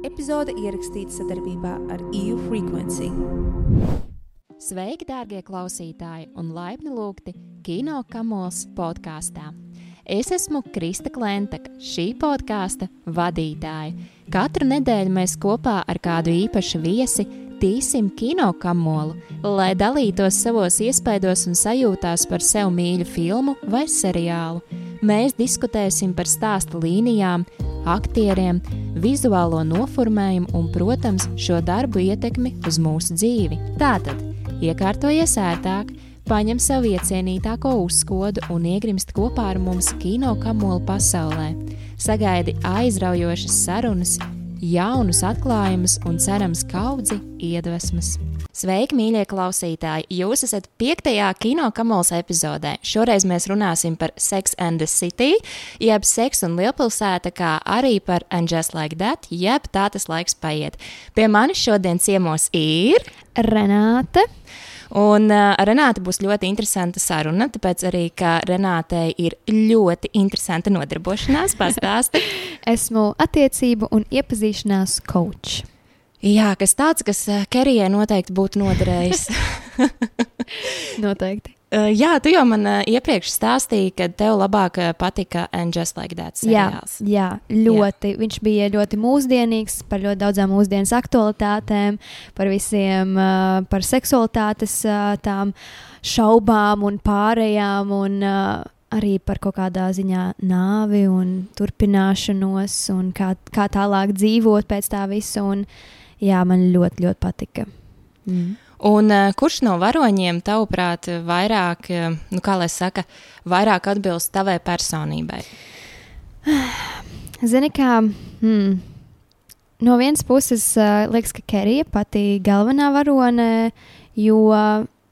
Epizode ierakstīta sadarbībā ar EU Frequency. Sveiki, dārgie klausītāji, un laipni lūgti Kino Kamols podkāstā. Es esmu Krista Klentaka, šī podkāsta vadītāja. Katru nedēļu mēs kopā ar kādu īpašu viesi tīsim kino kamolu, lai dalītos savos iespaidos un sajūtās par sev mīļu filmu vai seriālu. Mēs diskutēsim par stāsta līnijām, aktieriem, vizuālo noformējumu un, protams, šo darbu ietekmi uz mūsu dzīvi. Tātad, iekārtojies ērtāk, paņem sev iecienītāko uzskodu un iegrimst kopā ar mums kino kamolu pasaulē. Sagaidi aizraujošas sarunas, jaunus atklājumus un cerams kaudzi iedvesmas. Sveiki, mīļie klausītāji! Jūs esat piektajā kino kamols epizodē. Šoreiz mēs runāsim par Sex and the City, jeb Sex un Lielpilsēta, kā arī par And Just Like That, jeb tā tas laiks paiet. Pie manis šodien ciemos ir Renāte. Un uh, ar Renāti būs ļoti interesanta saruna, tāpēc arī, ka Renātei ir ļoti interesanta nodarbošanās pastāsti. Esmu attiecību un iepazīšanās coach. Jā, kas tāds, kas uh, Kerijai noteikti būtu noderējis. Noteikti. Uh, jā, tu jau man uh, iepriekš stāstīji, ka tev labāk uh, patika And Just Like That Jā, seriāls. jā, ļoti. Jā. Viņš bija ļoti mūsdienīgs par ļoti daudzām mūsdienas aktualitātēm, par visiem, uh, par seksualitātes uh, tām šaubām un pārējām. Un, uh, Arī par kaut kādā ziņā nāvi un turpināšanos, un kā, kā tālāk dzīvot pēc tā visa. Un, jā, man ļoti, ļoti patika. Mm. Un uh, kurš no varoņiem, tavuprāt, vairāk, uh, nu, kā lai saka, vairāk atbilst tavai personībai? Zini, kā hmm, no vienas puses, uh, liekas, ka Kerija pati galvenā varone, jo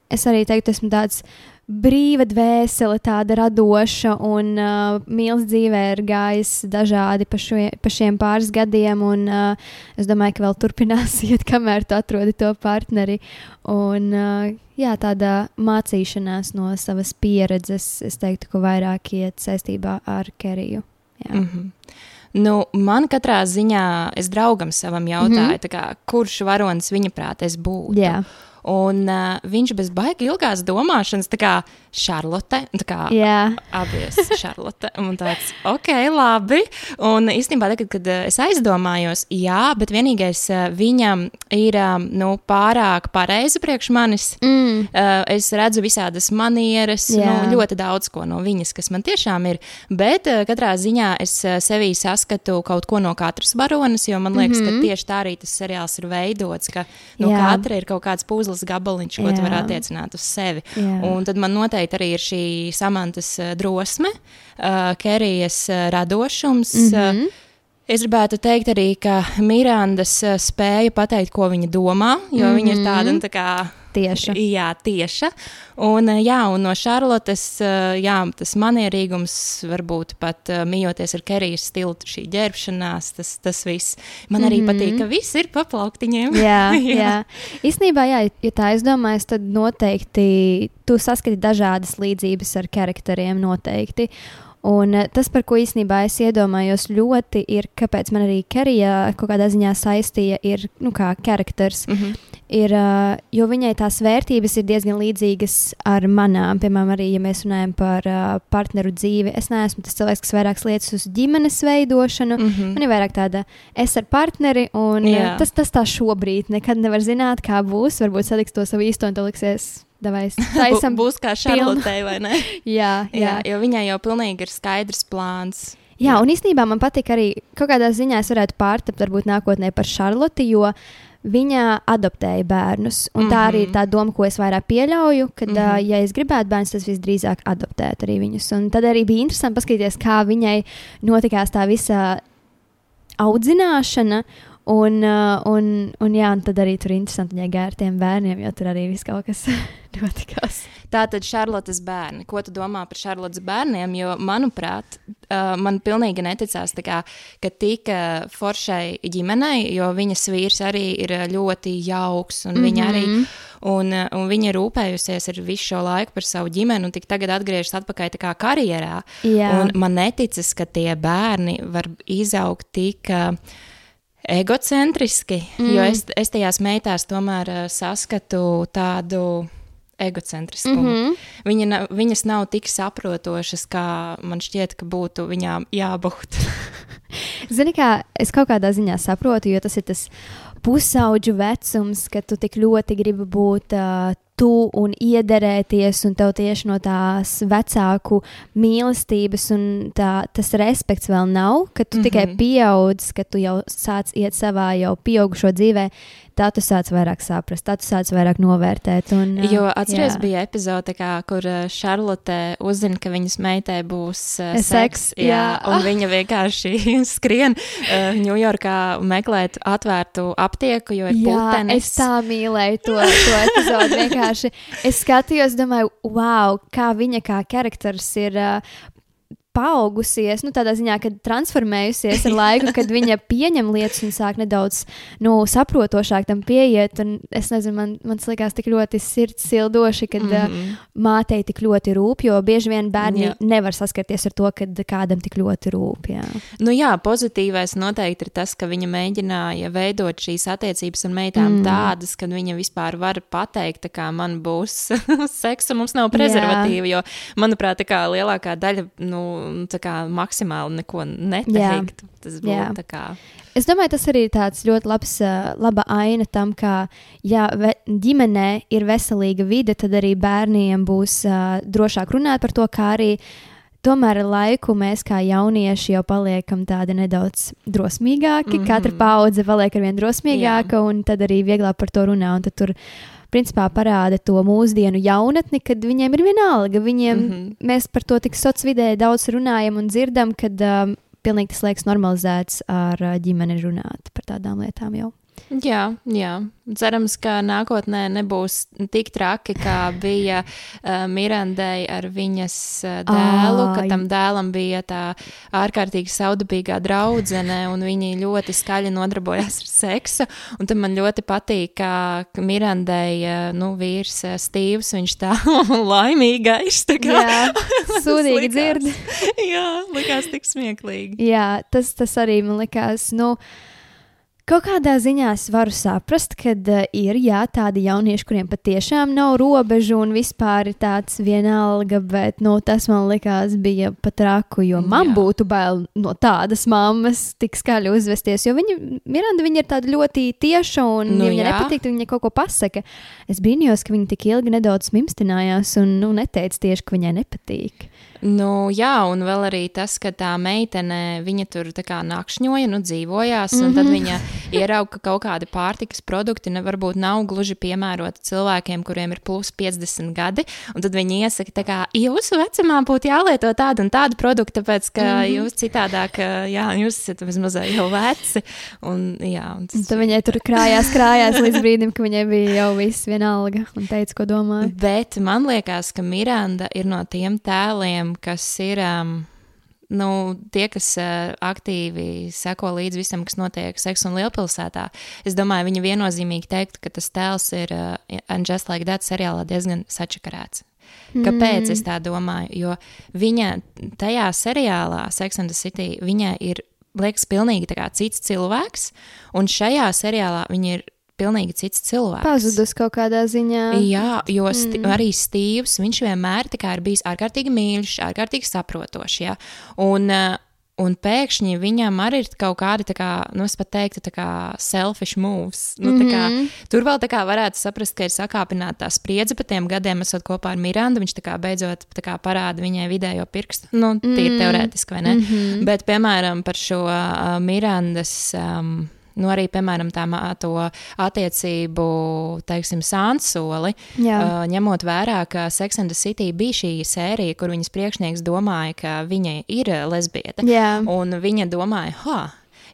es arī teiktu, esmu tāds brīva dvēsele, tāda radoša un uh, mīlestības dzīvē ir gājis dažādi pa, šo, pa šiem pāris gadiem. Un, uh, es domāju, ka vēl turpinās iet, kamēr tu atrodi to partneri. Un, uh, jā, tāda mācīšanās no savas pieredzes, es teiktu, ka vairāk iet saistībā ar Keriju. Mm -hmm. Nu, man katrā ziņā, es draugam savam jautāju, mm -hmm. kā, kurš varonis viņa prātā es būtu. Jā. Un uh, viņš bez baigi ilgās domāšanas, tā kā Šarlote, tā kā Jā. abies Šarlote. Un tāds, ok, labi. Un īstenībā, tagad, kad uh, es aizdomājos, jā, bet vienīgais uh, viņam ir um, nu, pārāk pareizi priekš manis. Mm. Uh, es redzu visādas manieres, Jā. nu, ļoti daudz ko no viņas, kas man tiešām ir. Bet uh, katrā ziņā es uh, sevī saskatu kaut ko no katras varonas, jo man liekas, mm -hmm. ka tieši tā arī tas seriāls ir veidots, ka no Jā. katra ir kaut kāds puzles gabaliņš, ko tu Jā. vari attiecināt uz sevi. Jā. Un tad man noteikti arī ir šī samantas eh, drosme, uh, Kerijas eh, radošums. Mm Mhm. -hmm. Es gribētu teikt arī, ka Mirandas spēja pateikt, ko viņa domā, jo mm -hmm. viņa ir tāda nu, tā kā Tieša. Jā, tieša. Un, eh, jā, un no Šarlotes, eh, jā, tas manierīgums, varbūt pat eh, mījoties ar Kerijas stilu, šī ģērbšanās, tas, tas viss. Man arī mm -hmm. patīk, ka viss ir pa plauktiņiem. jā, jā. Īstenībā, jā, ja tā aizdomājas, tad noteikti tu saskati dažādas līdzības ar charakteriem. Noteikti. Un tas, par ko īstenībā es iedomājos ļoti, ir, kāpēc man arī Kerija kaut kādā ziņā saistīja, ir nu, kā charakters. Mm -hmm. Ir, uh, jo viņai tās vērtības ir diezgan līdzīgas ar manām. Piemēram, arī, ja mēs runājam par uh, partneru dzīvi, es neesmu tas cilvēks, kas vairāk lietas uz ģimenes veidošanu. Mm Mm -hmm. Man ir vairāk tāda, es ar partneri, un Jā. Tas, tas tā šobrīd nekad nevar zināt, kā būs. Varbūt satiks to savu īsto un to liksies, davai, taisam. būs kā Šarlotei, vai ne? jā, jā. Jā, jo viņai jau pilnīgi ir skaidrs plāns. Jā, un īstenībā man patīk arī kaut kādā ziņā es varētu pārtapt varbūt nākotnē par Šarloti, jo viņa adoptēja bērnus. Un mm -hmm. tā arī ir tā doma, ko es vairāk pieļauju, ka, mm Mhm. -hmm. ja es gribētu bērnus, tas visdrīzāk adoptēt arī viņus. Un tad arī bija interesanti paskatīties, kā viņai notikās tā visa audzināšana. Un, uh, un, un, jā, un tad arī tur ir interesanti gāja ar tiem bērniem, jo tur arī viss kaut kas notikās. Tātad Šarlotes bērni. Ko tu domā par Šarlotes bērniem? Jo, manuprāt, uh, man pilnīgi neticās, tā kā, ka tik uh, foršai ģimenei, jo viņas vīrs arī ir ļoti jauks un mm -hmm. viņa arī. Un, uh, un viņa ir rūpējusies visu šo laiku par savu ģimeni, un tagad atgriežas atpakaļ tā kā karjerā. Un man neticas, ka tie bērni var izaugt tik. Uh, egocentriski, mm. jo es, es tajās meitās tomēr uh, saskatu tādu egocentriskumu. Mm -hmm. Viņa, na, viņas nav tik saprotošas, kā man šķiet, ka būtu viņām jābūt. Zini, kā es kaut kādā ziņā saprotu, jo tas ir tas pusauģu vecums, kad tu tik ļoti gribi būt uh, tu un iederēties, un tev tieši no tās vecāku mīlestības un tā, tas respekts vēl nav, kad tu mm -hmm. tikai mhm. pieaudz, kad tu jau sāc iet savā jau pieaugušo dzīvē, tā tu sāc vairāk saprast, tā tu sāc vairāk novērtēt. Un, jo atceries, jā. bija epizode, kā, kur Šarlote uzzina, ka viņas meitai būs uh, seks, jā, jā. un viņa vienkārši skrien Ņujorkā uh, meklēt atvērtu aptieku, jo ir jā, putenis. Es tā mīlēju to, to epizodi. Vienkārši es skatījos, domāju, wow, kā viņa kā karakters ir uh, paaugusies, nu, tādā ziņā, ka transformējusies ar laiku, kad viņa pieņem lietas un sāk nedaudz nu, saprotošāk tam pieiet. Es nezinu, man, man liekas, tik ļoti sirds sildoši, kad mm -hmm. mātei tik ļoti rūp, jo bieži vien bērni jā. nevar saskarties ar to, kad kādam tik ļoti rūp. Jā. Nu, jā, pozitīvais noteikti ir tas, ka viņa mēģināja veidot šīs attiecības ar meitām mm. tādas, ka viņa vispār var pateikt, ka man būs seks, un mums nav prezervatīva. Jo, manuprāt, tā kā lielākā daļa. Nu, kā, maksimāli neko neteikt. Jā. Tas būtu tā kā. Es domāju, tas arī ir tāds ļoti labs, laba aina tam, ka, ja ve, ģimenē ir veselīga vide, tad arī bērniem būs uh, drošāk runāt par to, kā arī tomēr ar laiku mēs, kā jaunieši, jau paliekam tādi nedaudz drosmīgāki. Mm -hmm. Katra paudze paliek ar vien drosmīgāka, Jā. un tad arī vieglāk par to runā. Tur principā parāda to mūsdienu jaunatni, kad viņiem ir vienalga. Viņiem, mm -hmm. Mēs par to tik sociālā vidē daudz runājam un dzirdam, kad um, pilnīgi tas liekas normalizēts ar uh, ģimeni runāt par tādām lietām jau. Jā, jā. Cerams, ka nākotnē nebūs tik traki, kā bija uh, Mirandai ar viņas uh, dēlu, oh, ka tam dēlam bija tā ārkārtīgi saudabīgā draudzene, un viņi ļoti skaļi nodarbojās ar seksu. Un tad man ļoti patīk, ka Mirandai, uh, nu, vīrs uh, Stīvs, viņš tā laimīgais. Tā kā, sūdīgi dzird. jā, likās tik smieklīgi. Jā, tas, tas arī man likās, nu. Kaut kādā ziņā es varu saprast, ka uh, ir jā, tādi jaunieši, kuriem patiešām nav robežu un vispār ir tāds vienalga, bet nu, tas man likās bija pat traku, jo man jā. būtu bail no tādas mammas tik skaļi uzvesties. Jo viņa, Miranda, viņa ir tāda ļoti tieša un, nu, ja viņa jā. nepatīk, tad viņa kaut ko pasaka. Es brīnījos, ka viņa tik ilgi nedaudz mimstinājās un nu, neteica tieši, ka viņai nepatīk. Nu, jā, un vēl arī tas, ka tā meitene, viņa tur kā nakšņoja, nu, dzīvojās, un mm -hmm. tad mhm. viņa ierauga, ka kaut kādi pārtikas produkti ne, varbūt nav gluži piemēroti cilvēkiem, kuriem ir plus 50 gadi, un tad viņi iesaka, ka jūsu vecumā būtu jālieto tādu un tādu produktu, tāpēc, ka mm -hmm. jūs citādāk, jā, jūs esat vismaz jau veci, un jā. Un tas... tad viņai tur krājās, krājās līdz brīdim, ka viņai bija jau viss vienalga un teica, ko domāja. Bet man liekas, ka Miranda ir no tiem tēliem, cilvēkiem, kas ir. Um, nu, tie, kas uh, aktīvi seko līdzi visam, kas notiek seksa un lielpilsētā, es domāju, viņi viennozīmīgi teiktu, ka tas tēls ir uh, And Just Like That seriālā diezgan sačakarēts. Kāpēc mm. es tā domāju? Jo viņa tajā seriālā, Sex and the City, viņa ir, liekas, pilnīgi cits cilvēks, un šajā seriālā viņa ir pilnīgi cits cilvēks. Pazudus kaut kādā ziņā. Jā, jo sti mm. arī Stīvs, viņš vienmēr ir bijis ārkārtīgi mīļš, ārkārtīgi saprotošs. Ja? Un, uh, Un pēkšņi viņam arī ir kaut kādi, kā, nu, es pat teiktu, tā kā selfish moves. Nu, mm -hmm. kā, mhm. tur vēl tā kā varētu saprast, ka ir sakāpināta tā spriedze pa tiem gadiem, esot kopā ar Mirandu. Viņš tā kā beidzot tā kā parāda viņai vidējo pirkstu. Nu, tīri mm -hmm. teorētiski, vai ne? Mm -hmm. Bet, piemēram, par šo uh, Mirandas. Um, nu, arī, piemēram, tā to attiecību, teiksim, sānsoli, uh, ņemot vērā, ka Sex and the City bija šī sērija, kur viņas priekšnieks domāja, ka viņa ir lesbieta. Jā. Un viņa domāja, ha,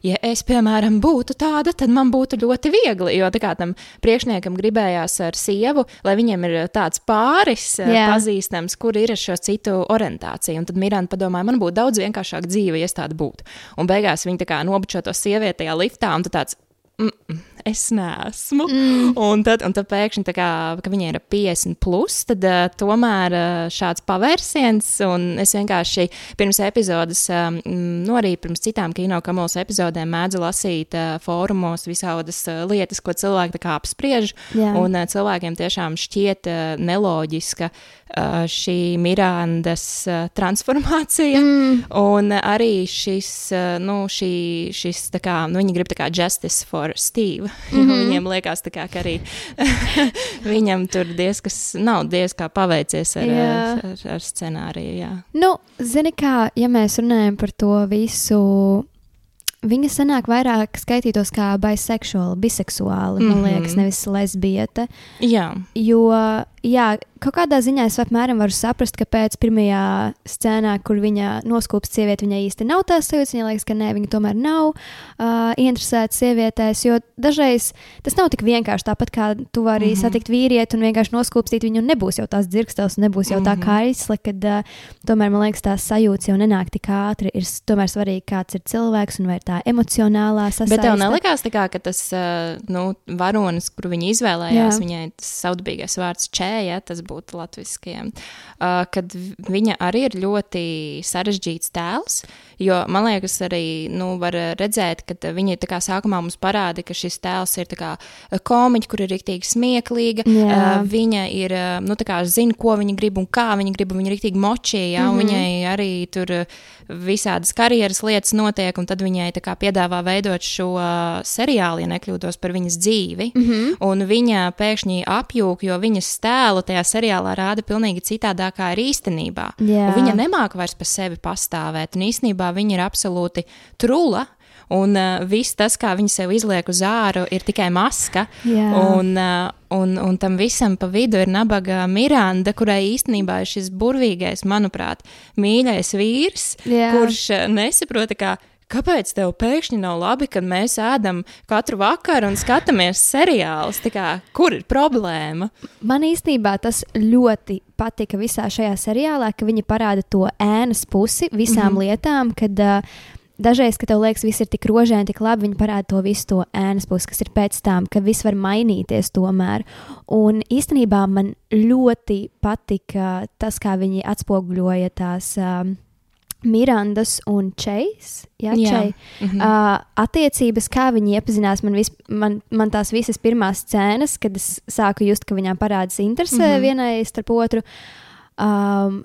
ja es, piemēram, būtu tāda, tad man būtu ļoti viegli. Jo kā, tam priekšniekam gribējās ar sievu, lai viņiem ir tāds pāris yeah. Eh, pazīstams, kur ir šo citu orientāciju. Un tad Miranda padomāja, man būtu daudz vienkāršāk dzīve, ja es tāda būtu. Un beigās viņa tā kā nobučo to sievieti tajā liftā, un tāds Mm, es neesmu. Mm. Un, tad, un tad pēkšņi, kā, ka viņai ir 50, plus, tad uh, tomēr uh, šāds pavērsiens, un es vienkārši pirms epizodes, um, nu arī pirms citām kino kamolas epizodēm mēdzu lasīt uh, fórumos visādas uh, lietas, ko cilvēki apspriež. Jā. Un uh, cilvēkiem tiešām šķiet uh, neloģiska šī Mirandas uh, transformācija. Mm. Un arī šis, uh, nu, šī, šis kā, nu, viņi grib tā kā justice for Steve. Mm -hmm. Viņiem liekas, kā, ka arī viņam tur diezkas, nav diezgan paveicies ar, ar, ar, ar scenāriju. Jā. Nu, zini, kā, ja mēs runājam par to visu viņa sanāk vairāk skaitītos kā biseksuāli, biseksuāli, mm -hmm. man mhm. liekas, nevis lesbiete. Jā. Jo, jā, kaut kādā ziņā es apmēram varu saprast, kāpēc pirmajā scēnā, kur viņa noskūpst sievieti, viņai īsti nav tās sajūtas. Viņai liekas, ka nē, viņa tomēr nav uh, interesēta sievietēs. Jo dažreiz tas nav tik vienkārši. Tāpat kā tu vari mm -hmm. satikt vīrieti un vienkārši noskūpstīt viņu, un nebūs jau tās dzirkstels, nebūs jau mm -hmm. tā kaisle, kad uh, tomēr man liekas, tās sajūtas jau nenāk tik ātri. Ir tomēr svarīgi, kāds ir cilvēks un vai tā emocionālā sasaiste. Bet tev nelikās tā kā, ka tas uh, nu, varonis, kuru viņi izvēlējās, Jā. viņai tas saudabīgais vārds čēja, tas būtu latviskajiem, uh, kad viņa arī ir ļoti sarežģīts tēls, jo man liekas arī, nu, var redzēt, ka viņa tā kā sākumā mums parāda, ka šis tēls ir tā kā komiķi, kur ir riktīgi smieklīga, Jā. uh, viņa ir, uh, nu, tā kā zina, ko viņa grib un kā viņa grib, un viņa riktīgi močīja, mm -hmm. un viņai arī tur visādas karjeras lietas notiek, un tad viņai tā kā piedāvā veidot šo seriālu, ja nekļūdos par viņas dzīvi. Mm -hmm. Un viņa pēkšņi apjūk, jo viņas tēlu tajā seriālā rāda pilnīgi citādākā ir īstenībā. Viņa nemāca vairs par sevi pastāvēt, un īstenībā viņa ir absolūti trula. Un uh, viss tas, kā viņi sev izliek uz āru, ir tikai maska. Jā. Un, uh, un, un tam visam pa vidu ir nabaga Miranda, kurai īstenībā ir šis burvīgais, manuprāt, mīļais vīrs, Jā. kurš uh, nesaprota, kā Kāpēc tev pēkšņi nav labi, kad mēs ēdam katru vakaru un skatāmies seriālus? Kā, kur ir problēma? Man īstenībā tas ļoti patika visā šajā seriālā, ka viņi parāda to ēnas pusi visām mm -hmm. lietām, kad uh, dažreiz, kad tev liekas, viss ir tik rožēni, tik labi, viņi parāda to visu to ēnas pusi, kas ir pēc tam, ka viss var mainīties tomēr. Un īstenībā man ļoti patika tas, kā viņi atspoguļoja tās. Um, Mirandas un Chase, jā, jā. Čei, -hmm. uh, attiecības, kā viņi iepazinās. Man, vis, man, man tās visas pirmās scēnas, kad es sāku just, ka viņām parādās interese -hmm. vienai starp otru. Um,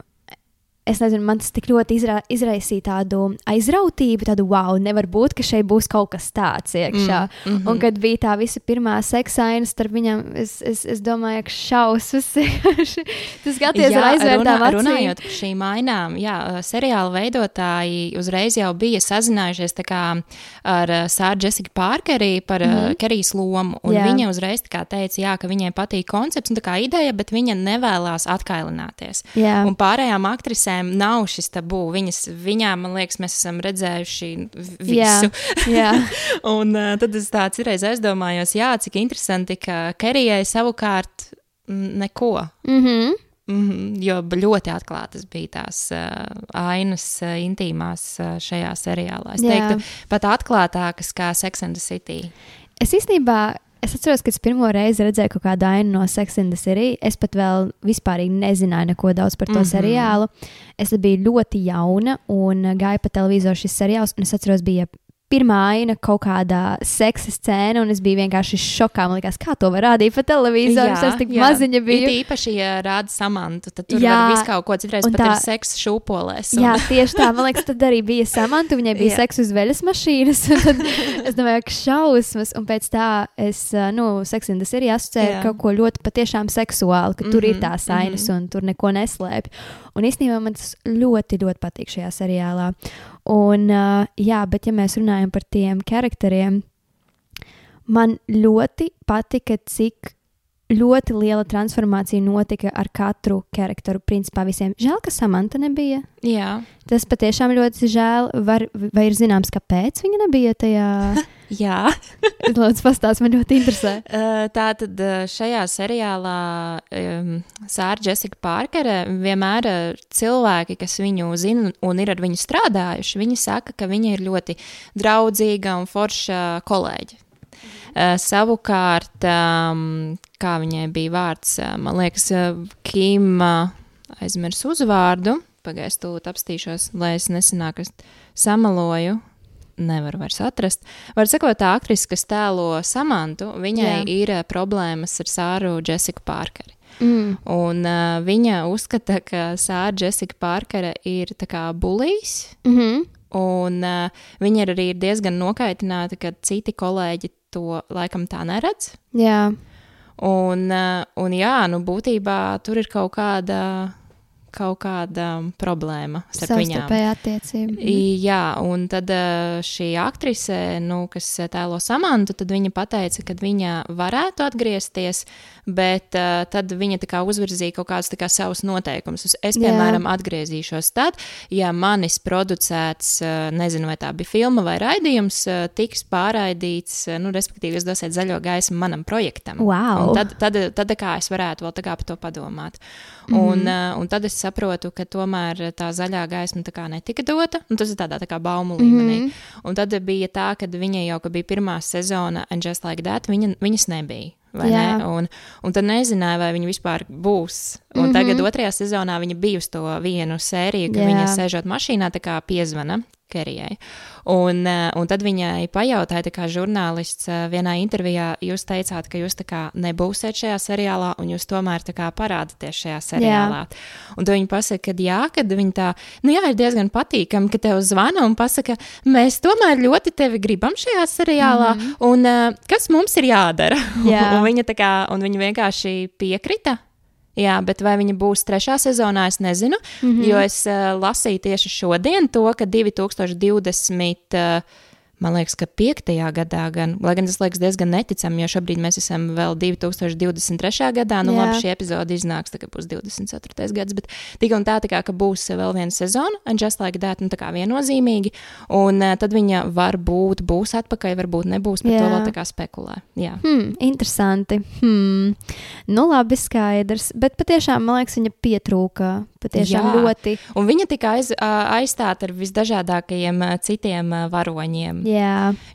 es nezinu, man tas tik ļoti izra izraisīja tādu aizrautību, tādu wow, nevar būt, ka šeit būs kaut kas tāds iekšā. Mm, mm -hmm. Un kad bija tā visa pirmā seksaina starp viņiem, es, es, es domāju, ka šausmas. tas skaties ar aizvērtām acīm. Runājot par šīm mainām, jā, seriāla veidotāji uzreiz jau bija sazinājušies kā, ar Sāru Jessiku Parkeri par mm -hmm. Kerijas lomu, un jā. viņa uzreiz teica, jā, ka viņai patīk koncepts un ideja, bet viņa nevēlas atkailināties. Jā. Un pārējām aktrisēm meitenēm nav šis tabū. Viņas, viņām, man liekas, mēs esam redzējuši visu. Jā, jā. un uh, tad es tāds reiz aizdomājos, jā, cik interesanti, ka Kerijai savukārt neko. Mm -hmm. Mm -hmm, jo ļoti atklātas bija tās uh, ainas, uh, intīmās uh, šajā seriālā. Es Jā. teiktu, pat atklātākas kā Sex and the City. Es īstenībā Es atceros, kad es pirmo reizi redzēju kaut kādu ainu no the City. Es pat vēl vispār nezināju neko daudz par to mm -hmm. seriālu. Es biju ļoti jauna un gāju pa televizoru šis seriāls. Es atceros, bija pirmā aina kaut kādā seksa scēna, un es biju vienkārši šokā. Man liekas, kā to var rādīt pa televizoru. Es tik jā. maziņa biju. Ir īpaši, ja rāda samantu, tad tur jā. var visu kaut ko citreiz pat tā, ir seksa šūpolēs. Un... Jā, tieši tā. Man liekas, tad arī bija samantu, viņai bija seksa uz veļas mašīnas. Tad es domāju, ka šausmas, un pēc tā es, nu, seksindas ir jāsacēra kaut ko ļoti patiešām seksuālu, ka mm -hmm, tur ir mhm, tās ainas mm -hmm. un tur neko neslēpj. Un īstenībā man tas ļoti, ļoti patīk šajā seriālā. Un, uh, jā, bet ja mēs runājam par tiem charakteriem, man ļoti patika, cik ļoti liela transformācija notika ar katru charakteru. Principā visiem žēl, ka Samanta nebija. Jā. Tas patiešām ļoti žēl. Var, vai ir zināms, kāpēc viņa nebija tajā? Jā, Lūdzu, pastāstiet, man ļoti interesē. Uh, tā tad šajā seriālā um, Sāra Jessica Parkere vienmēr cilvēki, kas viņu zina un ir ar viņu strādājuši, viņi saka, ka viņa ir ļoti draudzīga un forša kolēģe. Uh, savukārt, um, kā viņai bija vārds, man liekas, Kim uh, aizmirs uzvārdu. Pagaidzi, tūlīt apstīšos, lai es nesanāku, samaloju. Nevaru vairs atrast. Var sakot, tā aktrise, kas tēlo Samantu, viņai Jā. ir uh, problēmas ar Sāru Jessiku Parkeri. Mm. Un uh, viņa uzskata, ka Sāra Jessica Parkere ir tā kā bulijs. Mm -hmm. Un uh, viņa ir arī diezgan nokaitināta, ka citi kolēģi to laikam tā neredz. Jā, Un, uh, un jā, nu būtībā tur ir kaut kāda, kaut kāda problēma starp viņām. attiecība. Jā, un tad uh, šī aktrise, nu, kas tēlo Samantu, tad viņa teica, ka viņa varētu atgriezties, bet uh, tad viņa tā kā uzvirzīja kaut kādus kā savus noteikumus. Es, Jā. piemēram, atgriezīšos tad, ja manis producēts, uh, nezinu, vai tā bija filma vai raidījums, uh, tiks pārraidīts, uh, nu, respektīvi, jūs dosiet zaļo gaismu manam projektam. Wow. Un tad, tad, tad tā kā es varētu vēl tā kā par to padomāt. Un, mm -hmm. uh, un tad es saprotu, ka tomēr tā zaļā gaisma tā netika dota. Un tas ir tādā tā kā baumu līmenī. Mm -hmm. Un tad bija tā, ka viņa jau ka bija pirmā sezona, and just like that, viņa, viņas nebija. Ne? Un, un tad nezināja, vai viņa vispār būs. Un mm -hmm. tagad otrajā sezonā viņa bija uz to vienu sēriju, ka Jā. Jā. viņa sēžot mašīnā, tā kā piezvana Kerijai. Un, eh, un tad viņai pajautāja, tā kā žurnālists eh, vienā intervijā, jūs teicāt, ka jūs kā nebūsiet šajā seriālā, un jūs tomēr kā parādāties šajā seriālā. Un tad viņa pasaka, ka jā, kad viņa tā, nu jā, ir diezgan patīkami, ka tev zvana un pasaka, mēs tomēr ļoti tevi gribam šajā seriālā, mm -hmm. un uh, kas mums ir jādara? Jā. un viņa kā, un viņa vienkārši piekrita. Jā, bet vai viņa būs trešā sezonā, es nezinu. Mm. -hmm. Jo es uh, lasīju tieši šodien to, ka 2020. Uh, Man liekas, ka 5. gadā, gan, lai gan tas liekas diezgan neticami, jo šobrīd mēs esam vēl 2023. gadā. Nu, Jā. labi, šī epizode iznāks, tagad būs 24. gads, bet tik un tā, tā kā, ka būs vēl viena sezona, un just like that, nu, tā kā viennozīmīgi. Un uh, tad viņa varbūt būs atpakaļ, varbūt nebūs, bet Jā. to vēl tā kā spekulē. Jā. Hmm, interesanti. Hmm. Nu, labi, skaidrs. Bet patiešām, man liekas, viņa pietrūka. Patiešām Jā. ļoti. Un viņa tika aiz, aizstāta ar visdažādākajiem citiem varoņiem. Jā,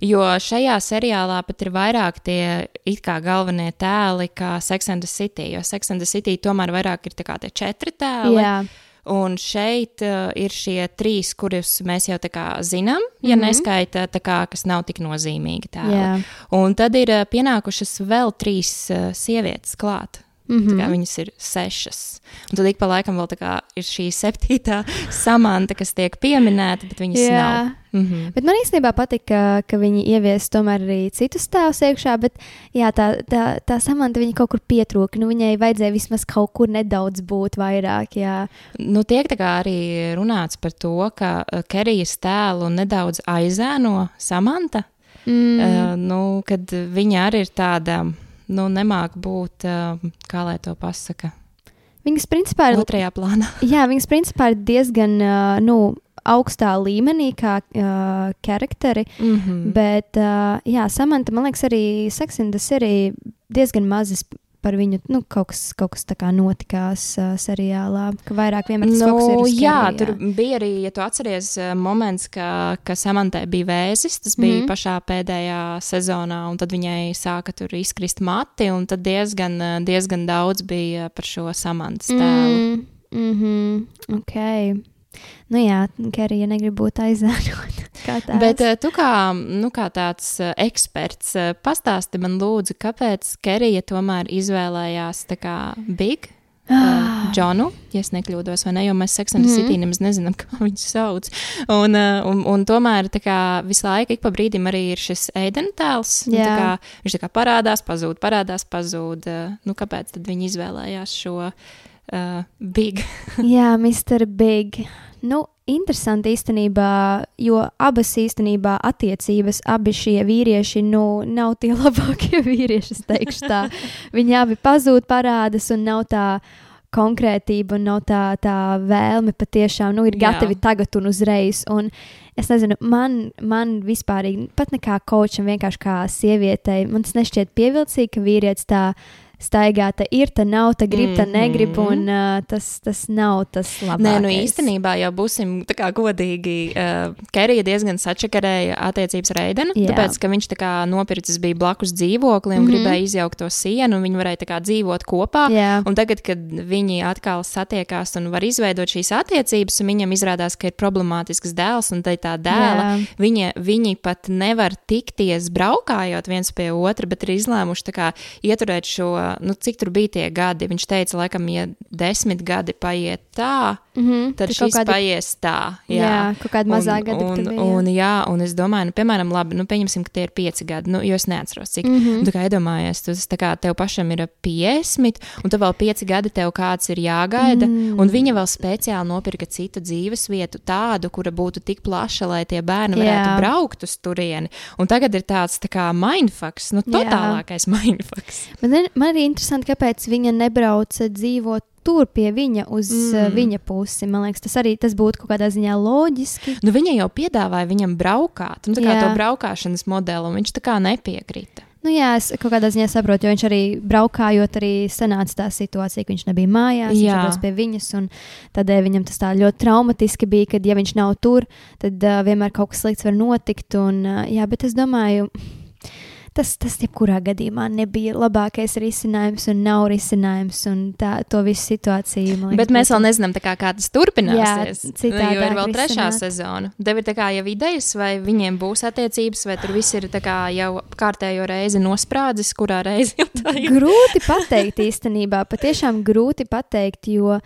Jo šajā seriālā pat ir vairāk tie it kā galvenie tēli, kā Sex and the City. Jo Sex and the City tomēr vairāk ir tie četri tēli. jā. Un šeit uh, ir šie trīs, kurus mēs jau zinām, ja mm. -hmm. neskaita tā kā, kas nav tik nozīmīgi. Jā. Un tad ir uh, pienākušas vēl trīs uh, sievietes klāt. Mm. -hmm. Viņas ir sešas. Un tad ik pa laikam vēl kā ir šī septītā samanta, kas tiek pieminēta, bet viņas Jā. nav. Mm -hmm. Bet man īstenībā patika, ka, ka viņi ievies tomēr arī citus tēlus iekšā, bet jā, tā, tā, tā samanta viņa kaut kur pietrūka. Nu, viņai vajadzēja vismaz kaut kur nedaudz būt vairāk. Jā, Nu, tiek arī runāts par to, ka uh, Kerijas tēlu nedaudz aizēno Samanta. mm. Uh, nu, kad viņa arī ir tāda, nu, nemāk būt, uh, kā lai to pasaka, viņas principā ir otrajā plānā. Jā, viņas principā ir diezgan uh, nu, augstā līmenī, kā uh, karakteri. Mm -hmm. Bet, uh, jā, Samanta, man liekas, arī Seksindas ir diezgan mazas par viņu. Nu, kaut kas, kaut kas tā kā notikās uh, seriālā, ka vairāk vienmēr tas fokus ir jā, Kerry, tur bija arī, ja tu atceries, eh, moments, ka, ka Samantai bija vēzis. Tas bija mm. -hmm. pašā pēdējā sezonā, un tad viņai sāka tur izkrist mati, un tad diezgan, diezgan daudz bija par šo Samantas tēlu. Mm, mm -hmm, ok. Nu jā, Kerija negrib būt tēls. Bet eh, tu kā, nu, kā tāds eh, eksperts, eh, pastāsti man lūdzu, kāpēc Kerija tomēr izvēlējās tā kā Big uh, Džonu, ja es nekļūdos, vai ne, jo mēs and the Mhm. City nemaz nezinām, kā viņu sauc. Un, un, un tomēr tā kā visu laiku, ik pa brīdim arī ir šis ēdienas tēls. Un tā Jā. kā Viņš tā kā parādās, pazūd, parādās, pazūd. Nu, kāpēc tad viņi izvēlējās šo uh, Big? Jā, Mr. Big. Nu, interesanti īstenībā, jo abas īstenībā attiecības, abi šie vīrieši, nu, nav tie labākie vīrieši, es teikšu tā. Viņi abi pazūd, parādās un nav tā konkrētība un nav tā, tā vēlme patiešām, nu, ir Jā. gatavi tagad un uzreiz. Un es nezinu, man, man vispār, pat ne kā kočam, vienkārši kā sievietei, man tas nešķiet pievilcīgi, ka vīrietis tā staigā, te ir, te nav, te grib, te negrib, Mhm. un uh, tas, tas nav tas labākais. Nē, nu īstenībā jau būsim tā kā godīgi. Uh, Kerija diezgan sačakarēja attiecības ar Eidenu, Jā. tāpēc, ka viņš tā kā nopircis bija blakus dzīvokli un mm Mhm. -hmm. gribēja izjaukt to sienu, un viņi varēja tā kā dzīvot kopā. Jā. Un tagad, kad viņi atkal satiekās un var izveidot šīs attiecības, un viņam izrādās, ka ir problemātisks dēls, un tai tā dēla, viņa, viņi pat nevar tikties braukājot viens pie otra, bet ir izlēmuši tā kā ieturēt šo, nu, cik tur bija tie gadi. Viņš teica, laikam, ja desmit gadi paiet tā, Mhm, tad tur kaut šis kādi- paies tā. Jā, Jā, kaut kādi mazāki gadi un, bija, jā. Un, jā, un es domāju, nu, piemēram, labi, nu, pieņemsim, ka tie ir pieci gadi, nu, jo es neatceros, cik. Mm. -hmm. Tā kā iedomājies, tas tā kā tev pašam ir 50, un tev vēl pieci gadi, tev kāds ir jāgaida, mm. un viņa vēl speciāli nopirka citu dzīves vietu, tādu, kura būtu tik plaša, lai tie bērni varētu Jā. braukt uz turieni. Un tagad ir tāds tā kā mindfucks, nu, totālākais mindfucks. Man ir, man ir interesanti, kāpēc viņa nebrauca dzīvot tur pie viņa uz mm. viņa pusi. Man liekas, tas arī tas būtu kaut kādā ziņā loģiski. Nu, viņa jau piedāvāja viņam braukāt, nu, tā kā Jā. to braukšanas modeli, un viņš tā kā nepiekrita. Nu, jā, es kaut kādā ziņā saprotu, jo viņš arī braukājot, arī sanāca tā situācija, ka viņš nebija mājās, Jā. viņš bija pie viņas. un Tādēļ viņam tas tā ļoti traumatiski bija, kad, ja viņš nav tur, tad uh, vienmēr kaut kas slikts var notikt. Un, uh, jā, bet es domāju, tas, tas jebkurā gadījumā nebija labākais risinājums un nav risinājums. Un tā, to visu situāciju. liekas, Bet mēs vēl nezinām, kā, kā tas turpināsies. Jā, citādāk jo ir vēl trešā risināt. sezona. Tev ir kā jau idejas, vai viņiem būs attiecības, vai tur viss ir kā jau kārtējo reizi nosprādzis, kurā reizi jau tā ir. Grūti pateikt īstenībā, patiešām grūti pateikt, jo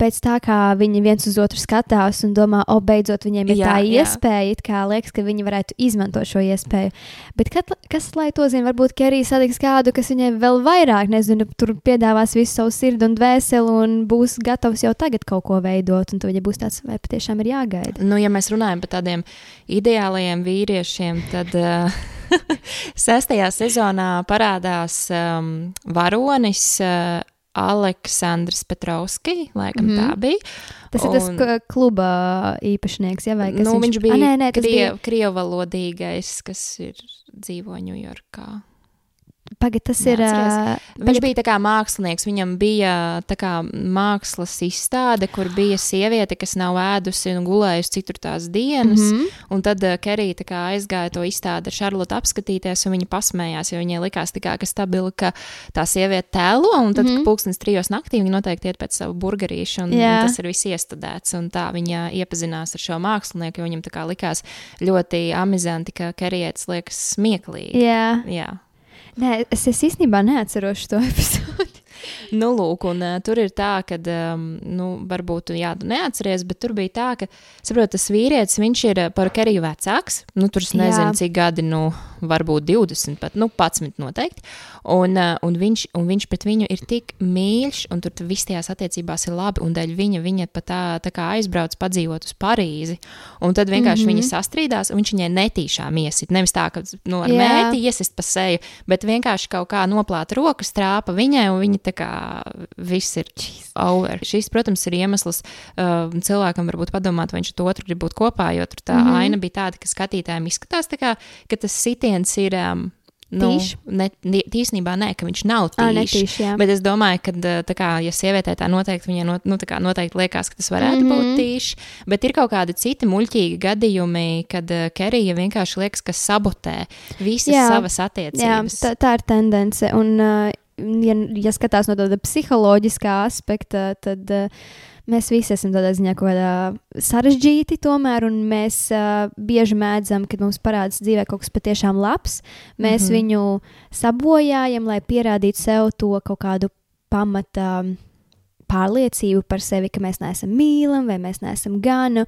pēc tā, kā viņi viens uz otru skatās un domā, o, beidzot viņiem ir Jā, tā jā. iespēja, it kā liekas, ka viņi varētu izmantot šo iespēju. Bet kat, kas lai to zina, varbūt Kerija satiks kādu, kas viņai vēl vairāk, nezinu, tur piedāvās visu savu sirdi un dvēseli un būs gatavs jau tagad kaut ko veidot, un tad būs tāds, vai patiešām ir jāgaida. Nu, ja mēs runājam par tādiem ideālajiem vīriešiem, tad uh, sestajā sezonā parādās um, varonis. Uh, Aleksandrs Petrovskis, laikam mm tā bija. Tas un... ir tas kluba īpašnieks, ja vai kas nu, viņš bija A, nē, nē, tas bija kriev, krievalodīgais, kas ir dzīvo Ņujorkā. Pagaidā, tas ir. Ā, Viņš bija tā kā mākslinieks, viņam bija tā kā mākslas izstāde, kur bija sieviete, kas nav ēdusi un gulējusi citur tās dienas. Mm. -hmm. Un tad Kerija aizgāja to izstādi ar Šarlotu apskatīties, un viņa pasmējās, jo viņai likās kā, ka stabili, ka tā sieviete tēlo, un tad, mm. -hmm. pulkstenis trijos naktī, viņa noteikti iet pēc savu burgerīšu, un, Jā. un tas ir viss iestudēts. Un tā viņa iepazinās ar šo mākslinieku, jo viņam likās ļoti amizanti, ka Kerijietis liekas smieklīgi. Jā, Jā. Nē, es, es īstenībā neatceros to epizodi. Nu, lūk, un uh, tur ir tā, ka, um, nu, varbūt, jā, tu neatceries, bet tur bija tā, ka, saprot, tas vīrietis, viņš ir uh, par Keriju vecāks. Nu, tur es Jā. nezinu, cik gadi, nu, varbūt 20, pat, nu, 11 noteikti. Un, uh, un, viņš, un viņš pret viņu ir tik mīļš, un tur viss tajās attiecībās ir labi, un dēļ viņa, viņa pat tā, tā kā aizbrauc padzīvot uz Parīzi. Un tad vienkārši mm. -hmm. viņi sastrīdās, un viņš viņai netīšām iesit. Nevis tā, ka, nu, ar Jā. mēti iesist pa seju, bet vienkārši kaut kā noplāta rokas trāpa viņai, un viņa tā kā viss ir over. Šis, protams, ir iemesls uh, cilvēkam varbūt padomāt, vai viņš ar to otru grib būt kopā, jo tur tā mm. -hmm. aina bija tāda, ka skatītājiem izskatās tā kā, ka tas sitiens ir. Um, Nu, ne, īstenībā nē, ka viņš nav tīšs. jā. Bet es domāju, ka, tā kā, ja sievietē tā noteikti, viņai not, nu, tā noteikti liekas, ka tas varētu mm Mhm. -hmm. būt tīšs. Bet ir kaut kādi citi muļķīgi gadījumi, kad uh, Kerija vienkārši liekas, ka sabotē visas Jā. savas Jā, attiecības. tā, tā ir tendence. Un, uh, ja, ja skatās no tāda psiholoģiskā aspekta, tad uh, mēs visi esam tādā ziņā kaut kādā sarežģīti, tomēr, un mēs uh, bieži mēdzam, kad mums parādās dzīvē kaut kas patiešām labs, mēs mm. -hmm. viņu sabojājam, lai pierādītu sev to kaut kādu pamata pārliecību par sevi, ka mēs neesam mīlami vai mēs neesam gana.